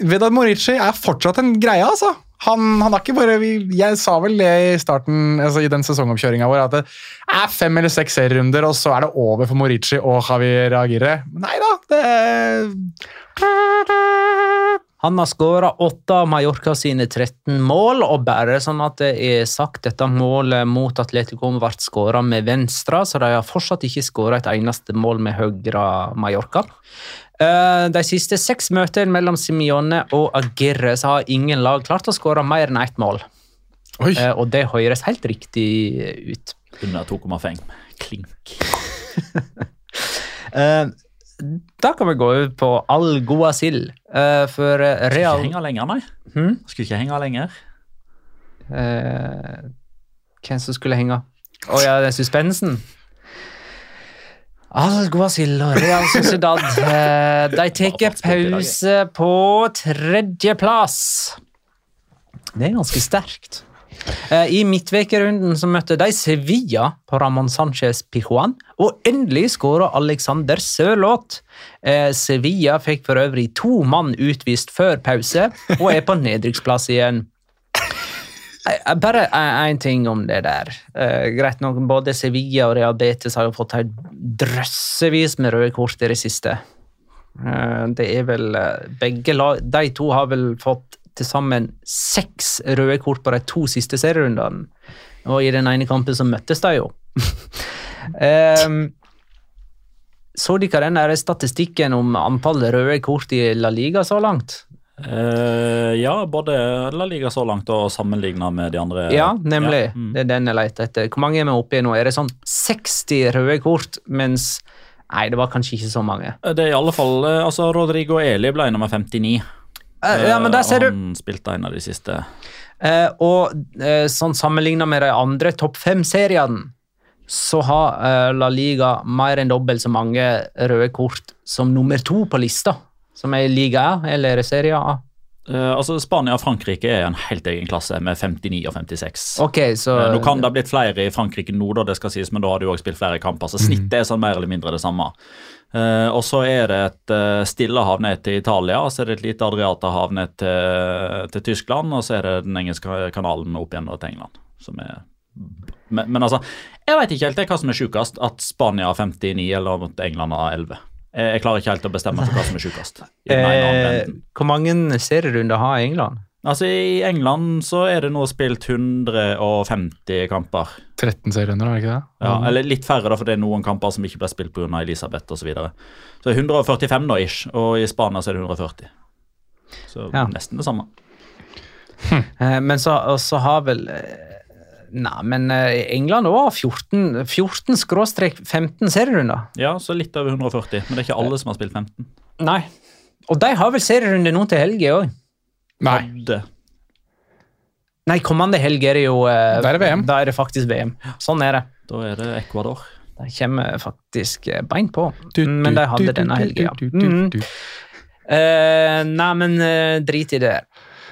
Vedad Morici er fortsatt en greie, altså. Han, han har ikke bare Jeg sa vel det i starten, altså i den sesongoppkjøringa vår, at det er fem eller seks serierunder, og så er det over for Morici og Javier Agirre. Nei da, det Han har skåra åtte av Mallorca sine 13 mål, og bare sånn at det er sagt, dette målet mot Atletico ble skåra med venstre, så de har fortsatt ikke skåra et eneste mål med høyre Mallorca. Eh, De siste seks møtene mellom Simione og Agirre så har ingen lag klart å skåre mer enn ett mål. Oi. Eh, Og det høres helt riktig ut. Under 2,5. Klink. Eh, Da kan vi gå over på Al-Goasil. eh, For Skulle ikke henge lenger, nei. Hmm? Skulle ikke henge lenger. Uh, hvem som skulle henge? Å ja, det er suspensen. Al-Guasil og Real Sociedad eh, de tar pause på tredjeplass. Det er ganske sterkt. Eh, I midtvekerunden så møtte de Sevilla på Ramón Sánchez Pijuan, og endelig skåra Alexander Sørloth. Eh, Sevilla fikk for øvrig to mann utvist før pause, og er på nedrykksplass igjen. Eh, Bare én ting om det der. Uh, greit nok, Både Sevilla og Real Betis har jo fått helt drøssevis med røde kort i det siste. Uh, det er vel eh, begge lag De to har vel fått til sammen seks røde kort på de to siste serierundene. Og i den ene kampen så møttes de jo. um, så dere den der statistikken om antall røde kort i La Liga så langt? Eh, ja, både La Liga så langt og sammenligna med de andre. Ja, nemlig. Ja, mm. Det er den jeg leter etter. Hvor mange er vi oppe i nå? Er det sånn 60 røde kort, mens Nei, det var kanskje ikke så mange. Det er i alle fall eh, altså Rodrigo Eli ble nummer 59. Uh, ja, men der ser du. Han spilte en av de siste. Uh, og eh, sånn sammenligna med de andre topp fem-seriene, så har eh, La Liga mer enn dobbelt så mange røde kort som nummer to på lista. Som er Liga A eller Serie A. Uh, altså Spania og Frankrike er en helt egen klasse med 59 og 56. Ok, så uh, Nå kan det ha blitt flere i Frankrike nå, da, det skal sies, men da har du òg spilt flere kamper. Så snittet er sånn mer eller mindre det samme. Uh, og så er det et stillehav ned til Italia, og så er det et lite Adriaterhav ned til, til Tyskland, og så er det den engelske kanalen opp igjen til England. Som er men, men altså, jeg veit ikke helt hva som er sjukest. At Spania har 59 eller at England har 11. Jeg, jeg klarer ikke helt å bestemme for hva som er sjukest. eh. Hvor mange serierunder har England? Altså, I England så er det nå spilt 150 kamper. 13 serierunder, er det ikke det? Ja, Eller litt færre, da, for det er noen kamper som ikke ble spilt pga. Elisabeth osv. Så, videre. så er 145 da, ish, og i Spania så er det 140. Så Ja. nesten det samme. Eh, men så, så har vel eh, Nei, men eh, England òg har 14 14 skråstrek 15 serierunder. Ja, så litt over 140, men det er ikke alle som har spilt 15. Nei. Og de har vel serierunde nå til helga òg? Nei. Hadde. Nei, kommende helg er det jo eh, Da er det VM. Da er det faktisk VM. Sånn er det. Da er det Ecuador. De kommer faktisk bein beint på. Du, Men de hadde du, denne du, helga, ja. du, du, Mm. du. Eh, nei, men uh, drit i det.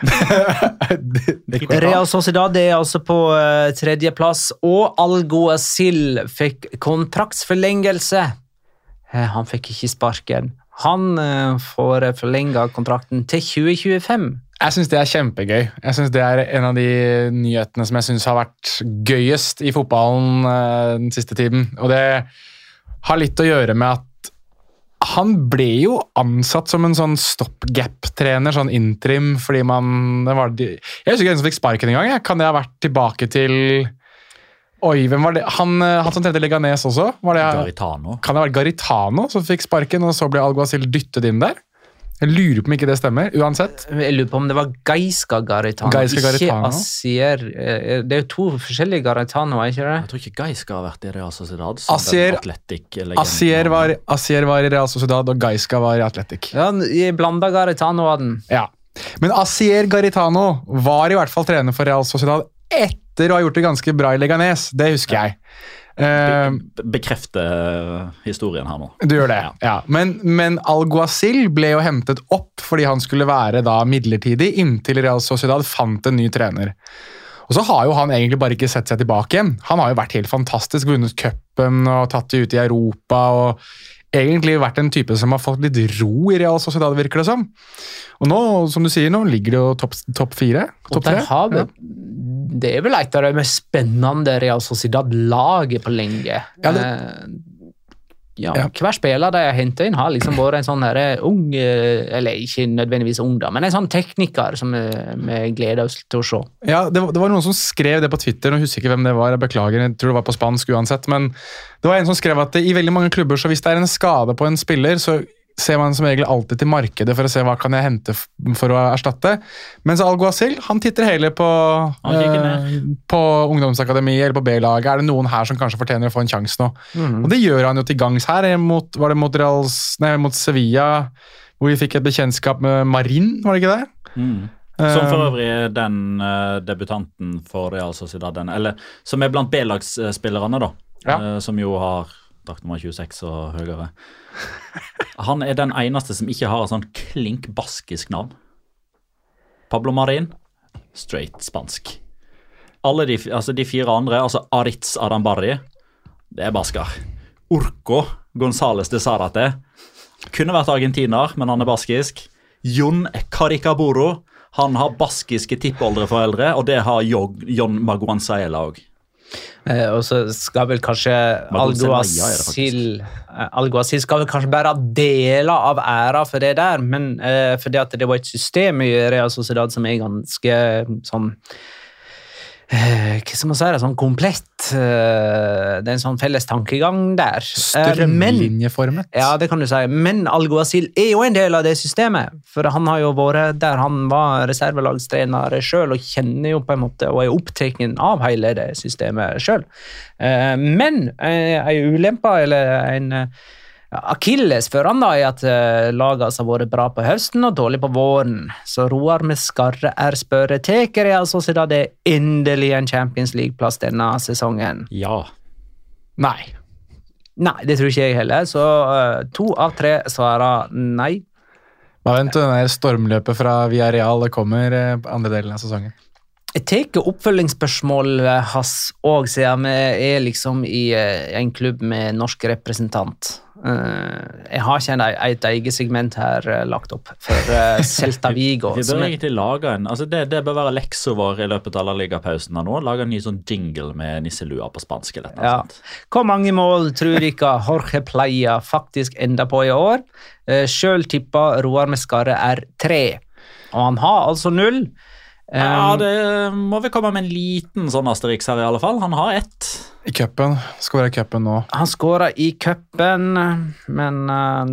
Det- det- Real Sociedad er altså på uh, tredjeplass, og Alguacil fikk kontraktsforlengelse. Eh, han fikk ikke sparken. Han uh, får forlenga kontrakten til 2025. Jeg syns det er kjempegøy. Jeg synes Det er en av de nyhetene som jeg syns har vært gøyest i fotballen eh, den siste tiden. Og det har litt å gjøre med at han ble jo ansatt som en sånn stopgap-trener, sånn interim, fordi man det var Jeg husker ikke hvem som fikk sparken engang. Kan det ha vært tilbake til Oi, hvem var det? Han, eh, han som trente Leganes også? Var det, Garitano. kan det ha vært Garitano som fikk sparken, og så ble Alguacil dyttet inn der? Jeg lurer på om ikke det stemmer. Uansett. Jeg lurer på om det var Gaiska Garitano, Gaisca ikke Garitano. Asier. Eh, Det er jo to forskjellige Garitano, er ikke det? Jeg tror ikke Gaiska har vært i Real Sociedad. som Asier- Asier var, Asier var i Real Sociedad, og Gaiska var i Atletic. Ja, blanda Garitano av den. Ja. Men Asier Garitano var i hvert fall trener for Real Sociedad etter å ha gjort det ganske bra i Leganes. Det husker jeg. Eh, Be- Bekrefter historien her nå. du gjør det, ja. Men, men Alguacil ble jo hentet opp fordi han skulle være da midlertidig inntil Real Sociedad fant en ny trener. Og så har jo han egentlig bare ikke sett seg tilbake igjen. Han har jo vært helt fantastisk, vunnet cupen og tatt det ut i Europa. og Egentlig vært en type som har fått litt ro i Real Sociedad, virker det som. Og nå, som du sier, nå ligger det jo topp topp fire. Og Topp der tre. har vi, Det er vel et av de mest spennende Real Sociedad-laget på lenge. Ja, det- Eh, ja, Ja. Hver spiller de har henta inn, har liksom vært en sånn her ung eh, Eller ikke nødvendigvis ung, da, men en sånn tekniker som eh, vi gleder oss til å se. Ja, det, var- det var noen som skrev det på Twitter, og jeg husker ikke hvem det var, jeg beklager, jeg tror det var på spansk uansett, men det var en som skrev at i veldig mange klubber, så hvis det er en skade på en spiller, så ser man som regel alltid til markedet for å se hva kan jeg hente for å erstatte. Mens Alguacil, han titter heller på, eh, på ungdomsakademi eller på B-laget. Er det noen her som kanskje fortjener å få en sjanse nå? Og det gjør han jo til gangs her. Mot, var det mot, Reals, nei, mot Sevilla, hvor vi fikk et bekjentskap med Marin, var det ikke det? Mm. Som for øvrig er den uh, debutanten for Real Sociedad, den, eller som er blant B-lagsspillerne, da. Ja. Uh, som jo har drakt nummer 26 og høyere. Han er den eneste som ikke har et sånn klink baskisk navn. Pablo Marin, straight spansk. Alle de, altså de fire andre, altså Aritz Adambari, det er basker. Urco Gonzales de Sarate kunne vært argentiner, men han er baskisk. Jon Caricaburo. Han har baskiske tippoldeforeldre, og det har Jo- John Maguanzaela òg. Eh, og så skal vel kanskje Alguacil eh, Alguacil skal vel kanskje bære deler av æra for det der, men eh, fordi at det var et system i Real Sociedad som er ganske sånn Hva skal man si? Sånn komplett. Eh, det er en sånn felles tankegang der. Eh, men- Strømlinjeformet. ja, det kan du si. Men Alguacil er jo en del av det systemet. For han har jo vært der han var reservelagstrener sjøl, og kjenner jo på en måte, og er opptatt av hele det systemet sjøl. Men eh, ei ulempe, eller en eh, akilles for han da, i at lagene laget har vært bra på høsten og dårlig på våren. Så Roar med skarre er spørreteker, er altså siden det er endelig en Champions League-plass denne sesongen. Ja. Nei. Nei, det tror ikke jeg heller, så uh, to av tre svarer nei. Bare vent til det stormløpet fra Villarreal det kommer eh, andre delen av sesongen. Jeg tar oppfølgingsspørsmålet hans òg, siden vi er liksom i eh, en klubb med norsk representant. Eh, jeg har ikke en, et eget segment her eh, lagt opp for eh, Celta Vigo. Vi bør egentlig lage en altså det, det bør være leksa vår i løpet av ligapausen nå. Lage en ny sånn jingle med nisselua på spansk. eller noe Ja. sånt. Hvor mange mål tror dere Jorge Playa faktisk ender på i år? Sjøl tippa Roar med er tre, og han har altså null. Ja, det må vi komme med en liten sånn Asterix her, i alle fall. Han har ett. I cupen. Skåra i cupen nå. Han skåra i cupen, men eh,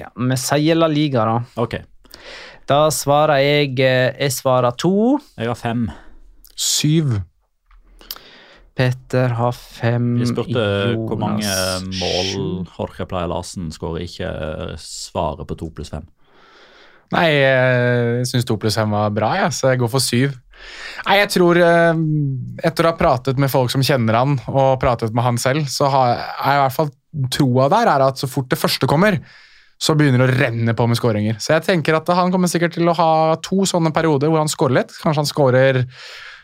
ja, Vi sier La Liga, da. Ok, Da svarer jeg eh, Jeg svarer to. jeg har fem. Syv. Petter har fem. Vi spurte hvor mange mål. Jorge Playa Larsen skårer, ikke eh, svaret på to pluss fem. Nei, jeg syns to pluss fem var bra, ja, så jeg går for syv. Nei, jeg tror eh, Etter å ha pratet med folk som kjenner han, og pratet med han selv, så har jeg i hvert fall troa der er at så fort det første kommer, så begynner det å renne på med skåringer. Så jeg tenker at han kommer sikkert til å ha to sånne perioder hvor han skårer litt. Kanskje han skårer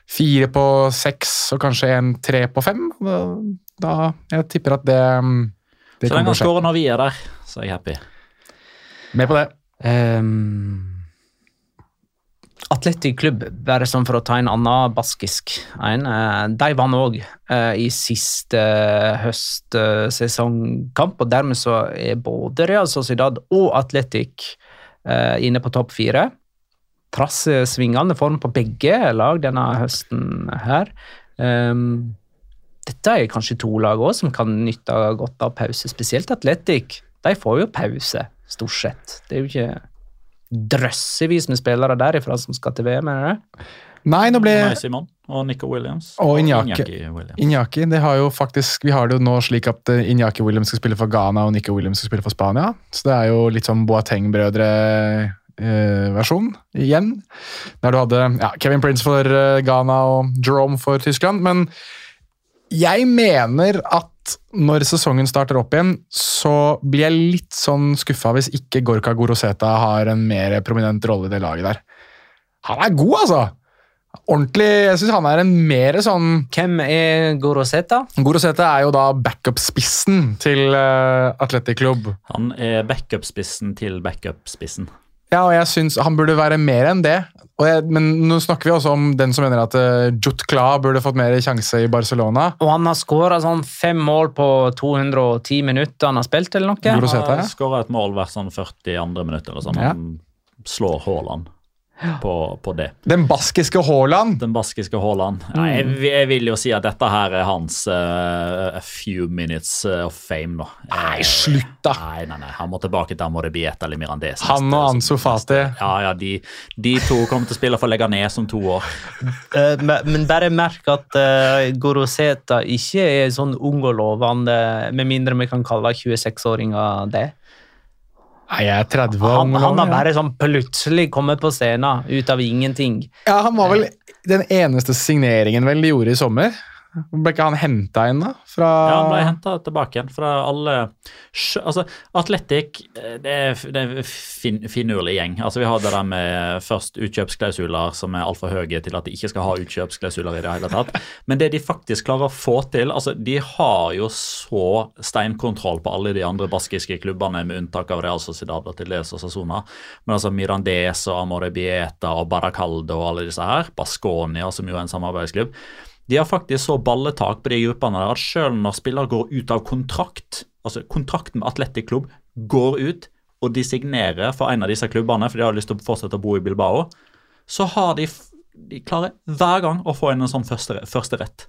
fire på seks og kanskje en tre på fem. Da, da Jeg tipper at det, det Så lenge han skårer når vi er der, så er jeg happy. Med på det. Um, Atletic Klubb, bare sånn for å ta en annen baskisk en, eh, de vant òg i siste høstsesongkamp, og dermed så er både Real Sociedad og Atletic eh, inne på topp fire. Trass eh, svingende form på begge lag denne høsten her. Um, dette er kanskje to lag òg som kan nytte godt av pause, spesielt Atletic. De får jo pause, stort sett. Det er jo ikke drøssevis med spillere derifra som skal til VM. er det? Nei, nå ble Simon og Nico Williams. Og. Iñaki Williams. Iñaki, det har jo faktisk, Vi har det jo nå slik at Inyaki Iñaki Williams skal spille for Ghana og Nico Williams skal spille for Spania. Så det er jo litt sånn Boateng-brødre-versjon igjen. Der du hadde ja, Kevin Prince for eh, Ghana og Jerome for Tyskland. Men jeg mener at når sesongen starter opp igjen, så blir jeg litt sånn skuffa hvis ikke Gorka Goroseta har en mer prominent rolle i det laget der. Han er god, altså! Ordentlig, Jeg syns han er en mer sånn Hvem er Goroseta? Goroseta er jo da backup-spissen til uh, Atletic Club. Han er backup-spissen til backup-spissen. Ja, og jeg syns han burde være mer enn det. Og jeg, men nå snakker vi også om den som mener at uh, Jut Kla burde fått mer sjanse i Barcelona. Og han har skåra sånn fem mål på 210 minutter han har spilt, eller noe? Han har skåra et mål hvert sånn 40 andre minutter. eller sånn. Ja. Han slår Haaland på, på det. Den baskiske Haaland. Den baskiske Haaland. Ja, jeg, jeg vil jo si at dette her er hans uh, a few minutes eh, of fame, da. Nei, Eh, slutt, da! Nei, nei, nei. Han må tilbake til Amoribieta eller Mirandés. Han og Ansu Fati. Ja, ja, de, de to kommer til å spille for Leganes om to år. uh, men men bare merk at uh, Goroseta ikke er sånn ung og lovende, med mindre vi kan kalle 26-åringer det. Nei, jeg er 30 år. Han, han har bare sånn plutselig kommet på scenen ut av ingenting. Ja, han var vel den eneste signeringen vel de gjorde i sommer. Ble ikke han henta inn, da? Fra Ja, han ble henta tilbake igjen fra alle Altså, Atletic eh, det er, er fin, finurlig gjeng. Altså, Vi har det der med først utkjøpsklausuler som er altfor høye til at de ikke skal ha utkjøpsklausuler i det hele tatt. Men det de faktisk klarer å få til altså, De har jo så steinkontroll på alle de andre baskiske klubbene, med unntak av Real Sociedad og til dels Osasuna. Men altså Mirandes og Amorebieta og Baracaldo og alle disse her, Basconia, som jo er en samarbeidsklubb, de har faktisk så balletak på de gruppene at selv når spillere går ut av kontrakt, altså kontrakten med Atletic Klubb går ut, og de signerer for en av disse klubbene, for de har lyst til å fortsette å bo i Bilbao, så har de, de klarer hver gang å få inn en sånn første, første rett.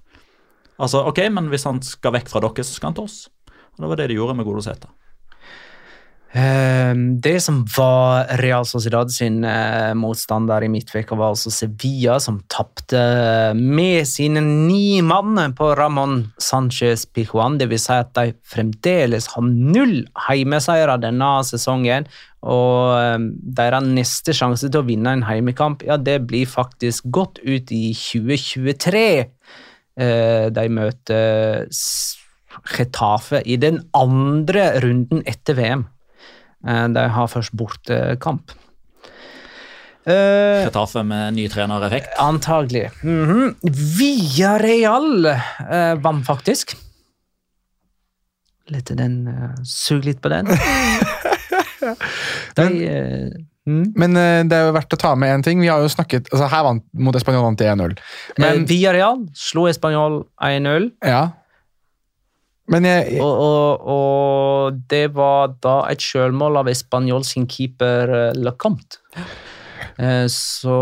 Altså, ok, men hvis han skal vekk fra dere, så skal han til oss. Og det var det de gjorde med Godoseta. Eh, Det som var Real Sociedad sin eh, motstander i midtveka, var altså Sevilla, som tapte med sine ni mann på Ramón Sánchez Pijuan. Det vil si at de fremdeles har null heimeseiere denne sesongen. Og eh, deres neste sjanse til å vinne en heimekamp, ja, det blir faktisk godt ut i 2023. Eh, De møter Getafe i den andre runden etter VM. Eh, De har først bortekamp. Uh, Retafe med ny trenereffekt. antagelig. Via Real uh, vant faktisk. Litt den uh, Sug litt på den. De uh, mm. Men eh, det er jo verdt å ta med én ting. Vi har jo snakket, altså Her vant mot Español vant 1-0. Men Via Real slo Español 1-0. ja. Men jeg, Og, og, og det var da et sjølmål av Español sin keeper eh, Lecomte. Eh, Så,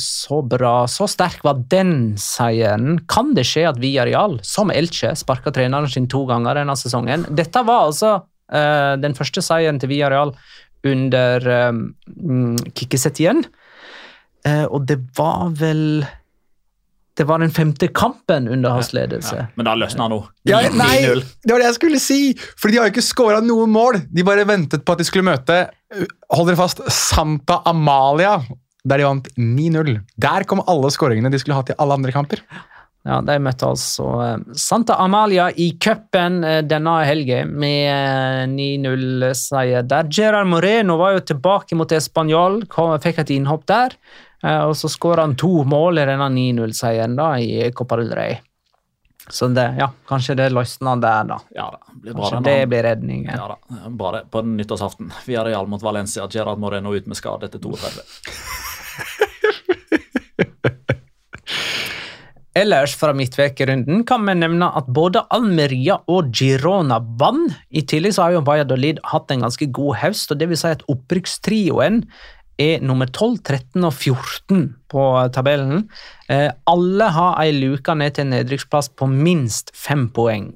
så bra, så sterk var den seieren. Kan det skje at Villarreal, som Elche, sparka treneren sin to ganger denne sesongen? Dette var altså uh, den første seieren til Villarreal under um, Kikkisetien. Uh, og det var vel Det var den femte kampen under hans ledelse. Ja, men da løsner han nå. ja, nei, det var det jeg skulle si! For de har jo ikke skåra noe mål. De bare ventet på at de skulle møte uh, hold dere fast, Santa Amalia, der de vant 9-0. Der kom alle skåringene de skulle hatt i alle andre kamper. Ja, De møtte altså eh, Santa Amalia i cupen eh, denne helgen med eh, 9-0-seier der. Gerard Moreno var jo tilbake mot Español, fikk et innhopp der. Eh, Og så skåra han to mål i denne 9-0-seieren da i Copa del Rey. Så det, ja, kanskje det løsner der, da. Ja da, blir bra Kanskje det blir redningen. Ja da, bra det. På nyttårsaften. Vi har Real mot Valencia. Gerard Moreno ut med skade etter 32. Ellers fra midtvekerunden kan vi nevne at både Almeria og Girona vant. I tillegg så har jo Valladolid hatt en ganske god høst, og det vil si at opprykkstrioen er nummer 12, 13 og 14 på tabellen. Eh, alle har ei luke ned til nedrykksplass på minst fem poeng.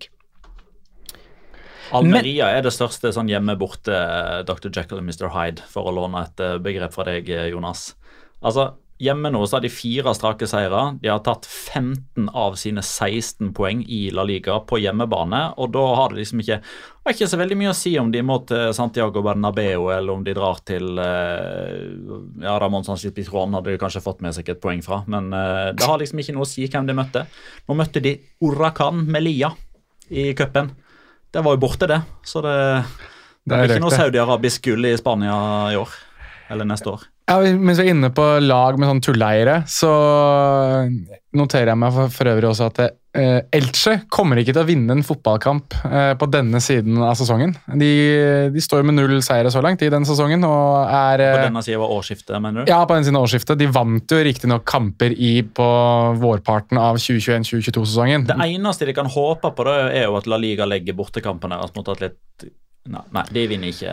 Almeria er det største sånn hjemme-borte Dr. Jekyll og Mr. Hyde, for å låne et eh, begrep fra deg, eh, Jonas. Altså, Hjemme nå så har de fire strake seire. De har tatt 15 av sine 16 poeng i La Liga på hjemmebane. Og da har det liksom ikke har ikke så veldig mye å si om de må til Santiago Bernabeu eller om de drar til eh, ja, Ramón Sánchez Pizjuan hadde de kanskje fått med seg et poeng fra. Men eh, det har liksom ikke noe å si hvem de møtte. Nå møtte de Huracan Melia i cupen. Det var jo borte, det. Så det, det er ikke noe saudi-arabisk gull i Spania i år. Eller neste år. Ja, mens vi er inne på lag med sånn tulleeiere, så noterer jeg meg for, for øvrig også at eh, Elche kommer ikke til å vinne en fotballkamp eh, på denne siden av sesongen. De, de står med null seire så langt i denne sesongen og er På eh, denne siden var årsskiftet, mener du? ja, på den siden av årsskiftet. De vant jo riktignok kamper i på vårparten av 2021-2022-sesongen. Det eneste de kan håpe på, da, er jo at La Liga legger bortekampene deres mot Atlet... Nei, nei, de vinner ikke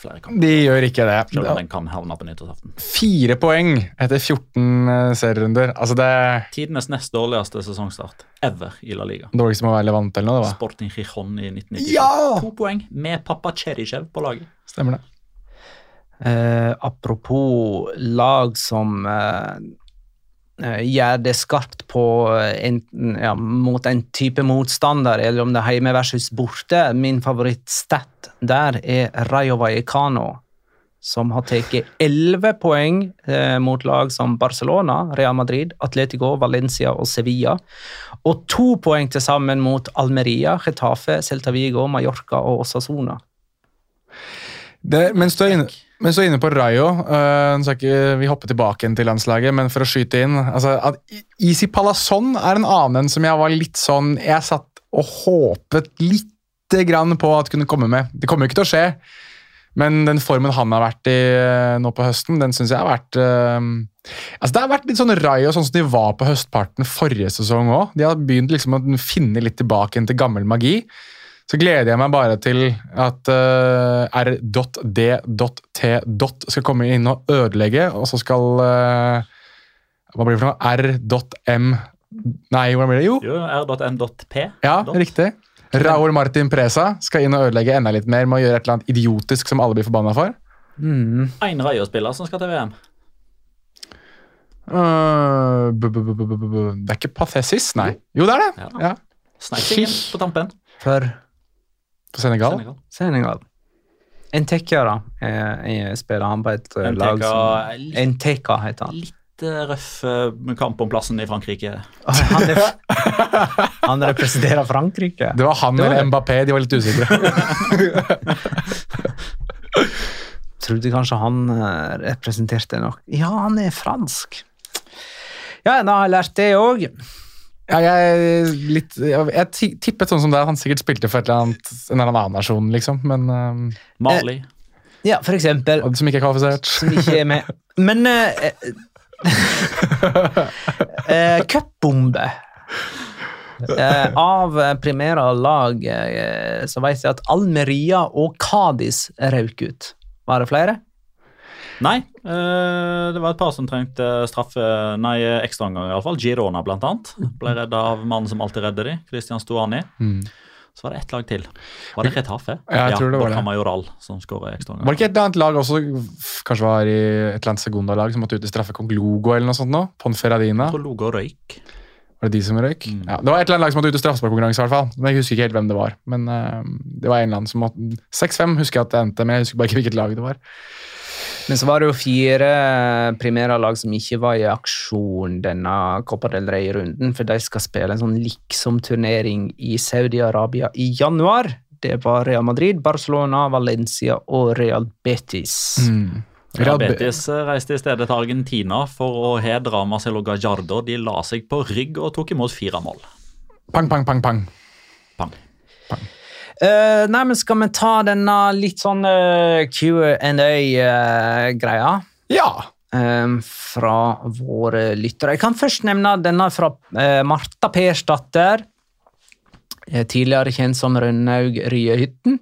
flere kamper. De gjør ikke det. Selv om den kan havne på nyttårsaften. Fire poeng etter 14 eh, serierunder. Altså det Tidenes nest dårligste sesongstart ever i La Liga. dårligste må være Levante eller noe. Sporting Gijon i 1997. Ja! To poeng med pappa Cherichev på laget. Stemmer det. Eh, apropos lag som eh, gjør det skarpt på eh, ja, mot en type motstander, eller om det er hjemme versus borte. Min favorittstat der er Rayo Vallecano, som har tatt 11 poeng eh, mot lag som Barcelona, Real Madrid, Atletico, Valencia og Sevilla. Og to poeng til sammen mot Almeria, Getafe, Celta Vigo, Mallorca og Osasona. Det, mens, du er inne, mens du er inne på Rayo øh, Vi hopper tilbake til landslaget, men for å skyte inn altså, at Isi Palazón er en annen som jeg var litt sånn Jeg satt og håpet lite grann på at kunne komme med. Det kommer jo ikke til å skje, men den formen han har vært i øh, nå på høsten, den syns jeg har vært øh, altså Det har vært litt sånn Rayo sånn som de var på høstparten forrige sesong òg. De har begynt liksom å finne litt tilbake til gammel magi. Så gleder jeg meg bare til at uh, r.d.t. skal komme inn og ødelegge, og så skal uh, Hva blir det for noe? R.m. Nei, hvordan blir det? Jo. Jo, r.m.p. Ja, Dot. riktig. Raúl Martin Presa skal inn og ødelegge enda litt mer med å gjøre et eller annet idiotisk som alle blir forbanna for. Mm. En Rayo-spiller som skal til VM. Uh, b -b -b. Det er ikke Pathesis, nei. Jo, det er det! Ja. Ja. Sneik på tampen. For På Senegal. Senegal. Senegal. Entekia, da, er, er spiller han på et eh, lag som litt- Enteka heter han. Litt eh, røff eh, med kamp om plassen i Frankrike. Han, er, han representerer Frankrike. Det var han Det var eller. Mbappé, de var litt usikre. Trodde kanskje han eh, representerte nok Ja, han er fransk. Ja, da har jeg lært det òg. Ja, jeg, litt, jeg, jeg tippet sånn som det, han sikkert spilte for et eller annet, en eller annen nasjon, liksom. Men um, Mali. Ja, for eksempel. og som ikke er kvalifisert. Som ikke er med. Men eh, eh, Cupbombe. Eh, av eh, primære lag eh, så vet jeg at Almeria og Cádiz røk ut. Var det flere? Nei, eh, det var et par som trengte straffe Nei, ekstraomganger iallfall. Girona, blant annet. Ble redda av mannen som alltid redder dem, Christian Stuani. Mm. Så var det ett lag til. Var det Retafe? Ja, jeg tror det var det. Majoral som skåra ekstraomgang. Var det ikke et eller annet lag også, kanskje var i et eller annet Segunda-lag som måtte ut i straffe Logo eller noe sånt nå? Ponferradina? Jeg tror Logo røyk. Var det de som røyk? Mm. Ja, det var et eller annet lag som måtte ut i straffesparkkonkurranse, i hvert fall. Men jeg husker ikke helt hvem det var. Men uh, det var en eller annen som måtte 6-5 husker jeg at det endte, men jeg husker bare ikke hvilket lag det var. Men så var det jo fire primære lag som ikke var i aksjon denne Copa del Rey-runden, for de skal spille en sånn liksom-turnering i Saudi-Arabia i januar. Det var Real Madrid, Barcelona, Valencia og Real Betis. Mm. Real Real Betis eh, reiste i stedet til Argentina for å hedre Marcelo Gallardo. De la seg på rygg og tok imot fire mål. Pang, Pang, pang, pang, pang. Pang. Eh, nei, men skal vi ta denne litt sånn uh, Q&A-greia? Ja! Um, fra våre lyttere. Jeg kan først nevne denne fra uh, Marta Persdatter. eh, tidligere kjent som Rønnaug Ryehytten.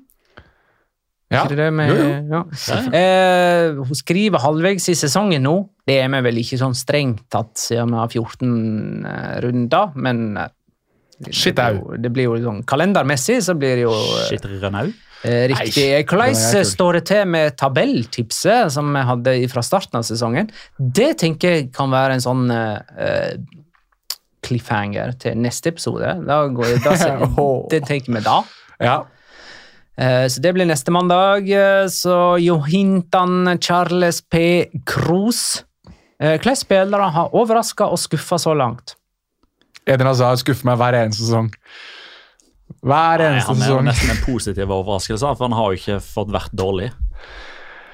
ja. Med, Jo, jo. Ja. Eh, hun skriver halvveis i sesongen nå. Det er vi vel ikke sånn strengt tatt siden vi har 14 eh, runder, men eh, Shit, det, blir jo, det blir jo sånn kalendermessig så blir det jo eh, Shit, eh, riktig. Hvordan står det til med tabelltipset som vi hadde fra starten av sesongen? Det tenker jeg kan være en sånn eh, cliffhanger til neste episode. Da går, da, Åh. det tenker vi da. ja. Eh, Så det blir neste mandag. Eh, Så Johintan Charles P. Kroos. Eh, Hvilke spillere har overraska og skuffa så langt? Eden Hazard skuffer meg hver eneste sesong. Hver Nei, sesong. han er jo nesten en positiv overraskelse, for han har jo ikke fått vært dårlig.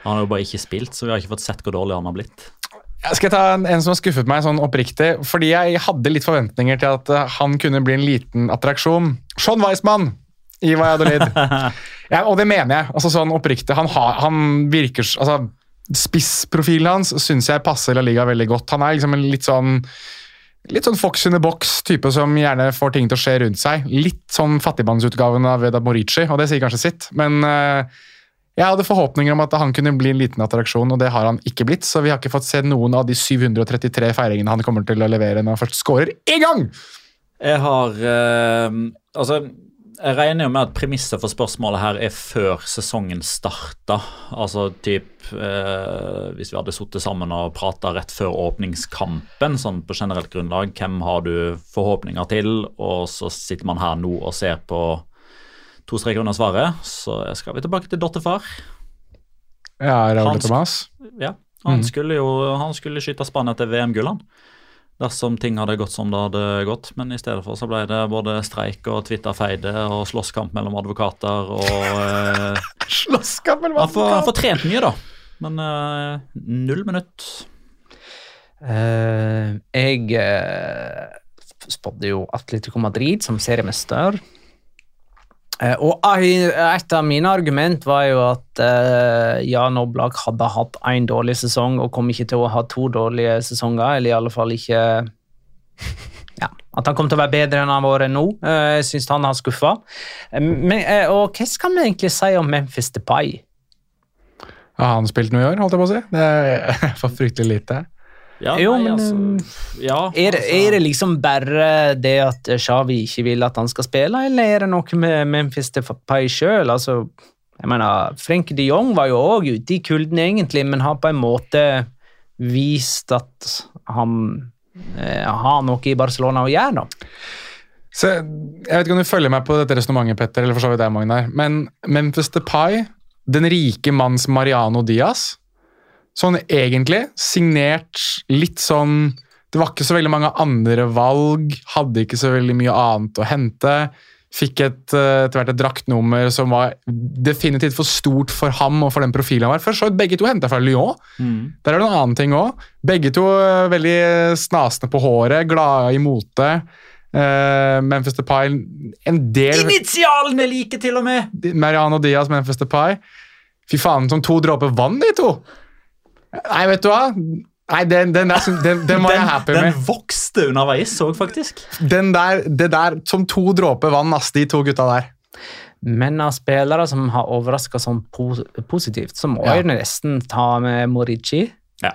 Han har jo bare ikke spilt, så vi har ikke fått sett hvor dårlig han har blitt. Jeg skal ta en, en som har skuffet meg sånn oppriktig, fordi jeg hadde litt forventninger til at eh, han kunne bli en liten attraksjon. Sean Weissmann i Valladolid. ja, og det mener jeg. altså sånn oppriktig. Han, har, han virker altså Spissprofilen hans syns jeg passer La Liga veldig godt. Han er liksom en litt sånn Litt sånn Fox in the box-type som gjerne får ting til å skje rundt seg. Litt sånn fattigmannsutgaven av Veda Morici, og det sier kanskje sitt. Men uh, jeg hadde forhåpninger om at han kunne bli en liten attraksjon, og det har han ikke blitt. Så vi har ikke fått se noen av de 733 feiringene han kommer til å levere når han først scorer én gang! Jeg har uh, Altså, jeg regner jo med at premisset for spørsmålet her er før sesongen starta. Altså typ eh, Hvis vi hadde sittet sammen og prata rett før åpningskampen, sånn på generelt grunnlag, hvem har du forhåpninger til? Og så sitter man her nå og ser på to streker under svaret. Så skal vi tilbake til Dottefar. Ja, Raúl Thomas. Ja, han Mm. skulle jo han skulle skyte spannet til VM-gull, han. Dersom ting hadde gått som det hadde gått. Men i stedet for så ble det både streik og Twitter-feide og slåsskamp mellom advokater og eh, Slåsskamp mellom advokater? han får trent mye, da. Men eh, null minutt. Uh, jeg uh, spådde jo Atletico Madrid som seriemester. Eh, og et av mine argument var jo at eh, Jan Oblak hadde hatt én dårlig sesong og kom ikke til å ha to dårlige sesonger, eller i alle fall ikke ja, At han kom til å være bedre enn han har vært nå. Eh, jeg syns han har skuffa. Og hva skal vi egentlig si om Memphis Depay? Har han spilt noe i år, holdt jeg på å si? Det er for fryktelig lite. Ja, Jo, nei, men, altså, ja, Er, det- altså, er det liksom bare det at Xavi ikke vil at han skal spille, eller er det noe med Memphis Depay sjøl? Altså, jeg mener, Frenk de Jong var jo òg ute i kulden, egentlig, men har på en måte vist at han eh, har noe i Barcelona å gjøre, da. Så, jeg vet ikke om du følger meg på dette resonnementet, Petter, eller for så vidt deg, Magnar, men Memphis Depay, den rike manns Mariano Diaz, sånn egentlig, signert litt sånn Det var ikke så veldig mange andre valg, hadde ikke så veldig mye annet å hente. Fikk et, eh, etter hvert et draktnummer som var definitivt for stort for ham og for den profilen han var. For så vidt begge to henta fra Lyon. mm. Der er det en annen ting òg. Begge to er veldig snasende på håret, glade i mote. Uh, Memphis Depay En del Initialene like, til og med! Mariano Diaz, Memphis Depay. Fy faen, som to dråper vann, de to! Nei, vet du hva? Nei, Den, den, der, den, den var jeg happy den med. vokste underveis òg, faktisk. Den der, det der som to dråper vann, ass, de to gutta der. Men av spillere som har overraska sånn pos positivt, så må Ja. jeg nesten ta med Morici. Ja,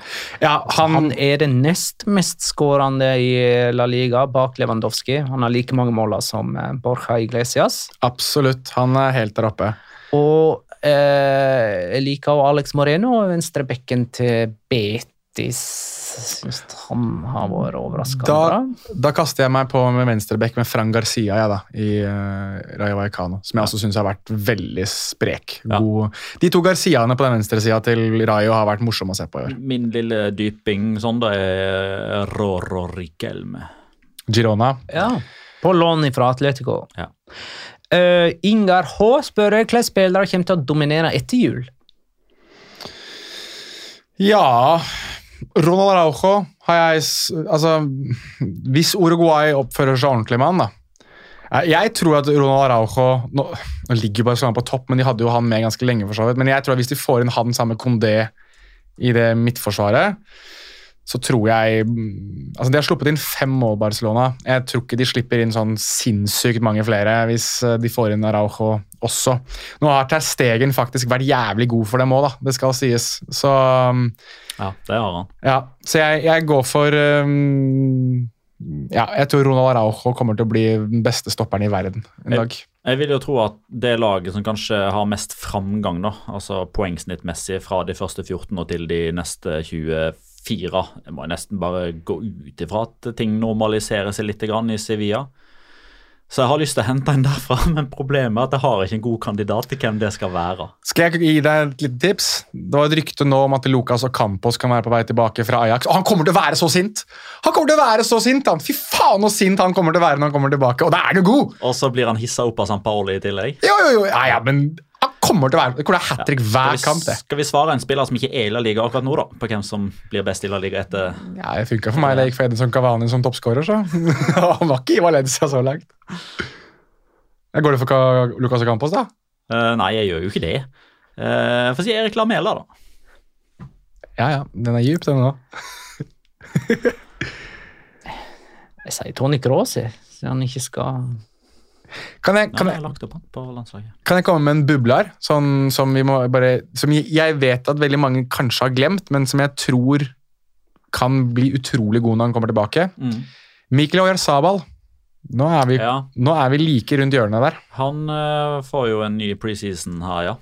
Han, han, er den nest mest skårende i La Liga bak Lewandowski. Han har like mange måler som eh, Borja Iglesias. Absolutt. Han er helt der oppe. Og eh, jeg liker også Alex Moreno, venstrebekken til Betis. Syns han har vært overraskende bra. da kaster jeg meg på med venstrebekk med Fran Garcia ja, da, i uh, Rayo Vallecano, som jeg også syns har vært veldig sprek. Ja. God. De to Garciaene på den venstresida til Rayo har vært morsomme å se på i år. Min lille dyping sånn, da er Roro Riquelme. Girona. Ja. På lån fra Atletico. Ja. Eh, Ingar H spør hvilke spillere kommer til å dominere etter jul. Ja Ronald Araujo har jeg Altså, hvis Uruguay oppfører seg ordentlig med han, da. Jeg- Jeg tror at Ronald Araujo Nå, nå ligger Barcelona på topp, men de hadde jo han med ganske lenge. for så vidt, Men jeg tror at hvis de får inn han sammen med Condé i det midtforsvaret, så tror jeg mm, Altså, de har sluppet inn fem mål, Barcelona. Jeg tror ikke de slipper inn sånn sinnssykt mange flere hvis eh, de får inn Araujo også. Nå har Ter Stegen faktisk vært jævlig god for dem òg, da. Det skal sies. Så mm, Ja, det har han. ja, så jeg, jeg går for um, Ja, jeg tror Ronald Araujo kommer til å bli den beste stopperen i verden en dag. Jeg vil jo tro at det laget som kanskje har mest framgang, da, altså poengsnittmessig fra de første 14 og til de neste 24 Jeg må nesten bare gå ut ifra at ting normaliserer seg litt grann i Sevilla. Så jeg har lyst til å hente en derfra, men problemet er at jeg har ikke en god kandidat til hvem det skal være. Skal jeg gi deg et lite tips? Det var et rykte nå om at Lucas og Campos kan være på vei tilbake fra Ajax. Og han kommer til å være så sint! Han kommer til å være så sint, han! Fy faen så sint han kommer til å være når han kommer tilbake. Og da er du god! Og så blir han hissa opp av San Paoli i tillegg. Jo, jo, jo. Ja, ja, men kommer til å være Det kommer til å hat trick hver vi, kamp, det. skal vi svare en spiller som ikke er i La Liga akkurat nå, da? På hvem som blir best i La Liga etter Ja, Det funka for meg da jeg gikk for Edinson Cavani som toppskårer, så. han var ikke i Valencia så langt. Går det for Lucas Campos, da? Uh, Nei, jeg gjør jo ikke det. Uh, Få si Erik Lamela, da. Ja, ja. Den er djup, den òg. Jeg sier Tony Krosi, så han ikke skal Kan jeg, Nei, kan jeg kan jeg komme med en bubler? Sånn som, vi må bare, som jeg- vet at veldig mange kanskje har glemt, men som jeg tror kan bli utrolig god når han kommer tilbake. Mm. Mikkel Oyarzabal. Nå er, vi, Ja, nå er vi like rundt hjørnet der. han uh, får jo en ny preseason her, ja.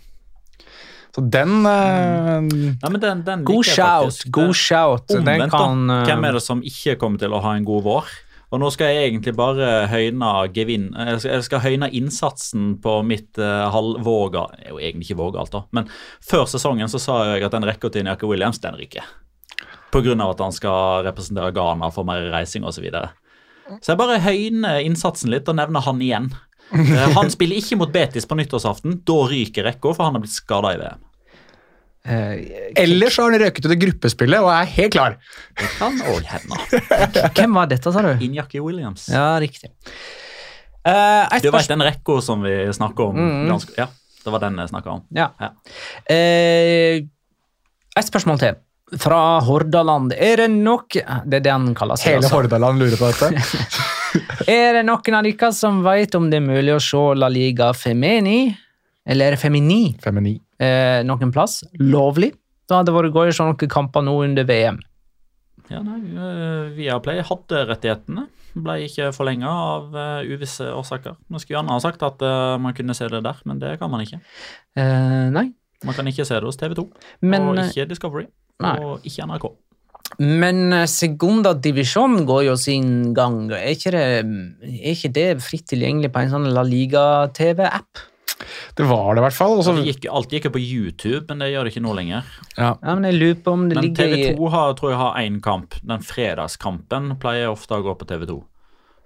Så den eh, Nei, men den, den God shout, god shout. Den Omvendt, kan eh, Hvem er det som ikke kommer til å ha en god vår? Og nå skal jeg egentlig bare høyne. Jeg skal, jeg skal høyne innsatsen på mitt uh, halvvåga Det er jo egentlig ikke vågalt, da. Men før sesongen så sa jeg at den rekka til Niaka Williams, den ryker. Pga. at han skal representere Ghana for mer reising osv. Så, videre. så jeg bare høyner innsatsen litt og nevner han igjen. Uh, han spiller ikke mot Betis på nyttårsaften. Da ryker rekka, for han har blitt skada i VM. Eh, Ellers har han røket ut i gruppespillet og er helt klar. Det kan òg hende. Hvem var dette, sa du? Injaki Williams. Ja, riktig. Uh, du vet den rekka som vi snakker om? Mm. Ganske, ja, det var den jeg snakka om. Ja. ja. Uh, et spørsmål til. Fra Hordaland. Er det nok Det er det han kaller seg. Hele altså. Hordaland lurer på dette. er det noen av dere som vet om det er mulig å se La Liga Femini? Eller Femini? Femini eh, noen plass. Lovlig. Da hadde det vært gøy å se noen kamper nå under VM. Ja, nei, eh, Viaplay hadde rettighetene. Ble ikke forlenga av uh, uvisse årsaker. Man skulle gjerne ha sagt at uh, man kunne se det der, men det kan man ikke. Uh, nei. Man kan ikke se det hos TV2, men, og ikke Discovery, nei. og ikke NRK. Men Segunda Divisjon går jo sin gang. Er ikke det, er ikke det fritt tilgjengelig på en sånn La Liga-TV-app? Det var det i hvert fall. Også... Ja, gikk, alt gikk jo på YouTube, men det gjør det ikke nå lenger. Ja, ja Men jeg lurer på om det men ligger TV2 har, tror jeg har én kamp. Den fredagskampen pleier ofte å gå på TV2.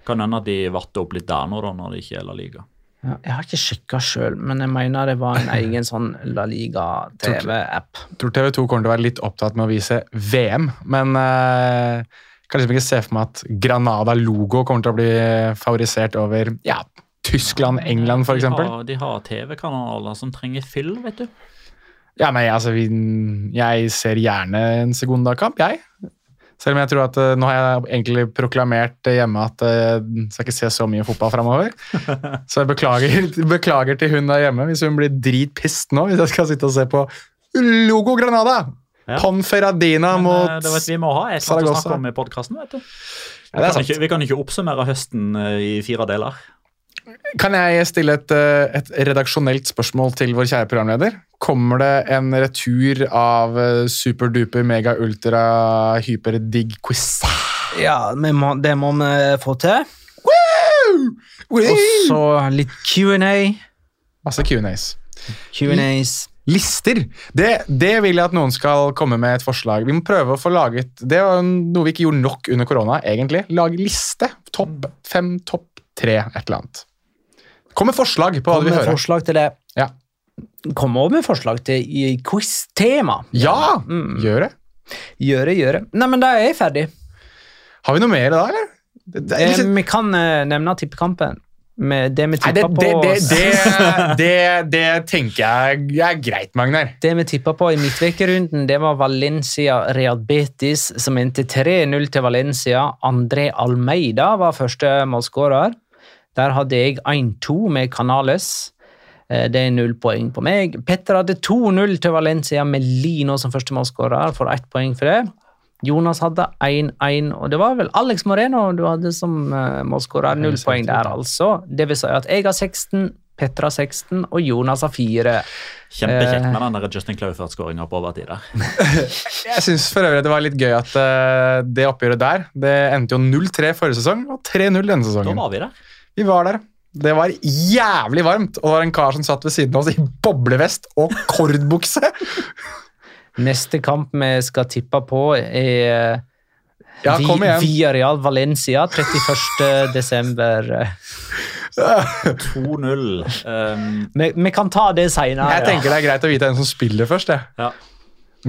Kan hende at de vatter opp litt der nå, da, når det ikke er La Liga. Ja, jeg har ikke sjekka sjøl, men jeg mener det var en egen sånn La Liga-TV-app. Jeg tror TV2 kommer til å være litt opptatt med å vise VM, men uh, kan liksom ikke se for meg at Granada-logo kommer til å bli favorisert over ja, Tyskland, England f.eks. De de har TV-kanaler som trenger fyll, vet du. Ja, nei, altså vi, Jeg ser gjerne en Segunda-kamp, jeg. Selv om jeg tror at uh, Nå har jeg egentlig proklamert hjemme at jeg uh, skal ikke se så mye fotball framover. Så jeg beklager, beklager, til hun der hjemme hvis hun blir dritpissed nå hvis jeg skal sitte og se på Logo Granada! Ja. Ponferradina Men, mot Saragossa. det vet Vi må ha et eller annet å snakke om i podkasten. Vi, ja, vi, vi, kan ikke oppsummere høsten i fire deler. Kan jeg stille et, eh, et, redaksjonelt spørsmål til vår kjære programleder? Kommer det en retur av eh, superduper mega ultra hyper digg quiz? Ja, må, det må vi få til. Og så litt Q&A. Masse Q&As. Q&As. Lister! Det, det, vil jeg at noen skal komme med et forslag. Vi må prøve å få laget Det var noe vi ikke gjorde nok under korona, egentlig. Lage liste. Topp fem, topp tre, et eller annet. Kom med forslag på hva du vil høre. forslag til det. Ja. Kom også med forslag til quiz-tema. Ja! Mm. Gjør det. Gjøre, gjøre. Nei, men da er jeg ferdig. Har vi noe mer da, eller? Det, det, liksom... eh, vi kan uh, nevne tippekampen. Med det vi tippa på det, det, tenker jeg er greit, Magnar. Det vi tippa på i midtvekerunden, det var Valencia Real Betis, som endte 3-0 til Valencia. André Almeida var første målskårer. Der hadde jeg 1-2 med Canales. Eh, det er null poeng på meg. Petter hadde 2-0 til Valencia med Lino som førstemålsskårer. Får ett poeng for det. Jonas hadde 1-1, og det var vel Alex Moreno du hadde som uh, målskårer. Null poeng der, altså. Det vil si at jeg har 16, Petter har 16 og Jonas har 4. Kjempekjekt med den der Justin Claufert-skåringa på overtid der. jeg syns for øvrig det var litt gøy at uh, det oppgjøret der Det endte jo 0-3 forrige sesong og 3-0 denne sesongen. Da var vi der. Vi var der. Det var jævlig varmt, og det var en kar som satt ved siden av oss i boblevest og kordbukse. Neste kamp vi skal tippe på, er ja, Via Real Valencia 31. desember. 2-0. Um, vi, vi, kan ta det seinere. Jeg tenker det er greit å vite hvem som spiller først. Jeg. Ja.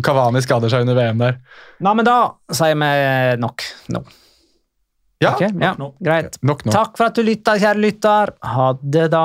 Kavani skader seg under VM der. Nei, men da sier vi nok nå. No. Ja, okay, ja nok, greit. Nok, nok. Takk for at du lytta, kjære lytter. Ha det, da.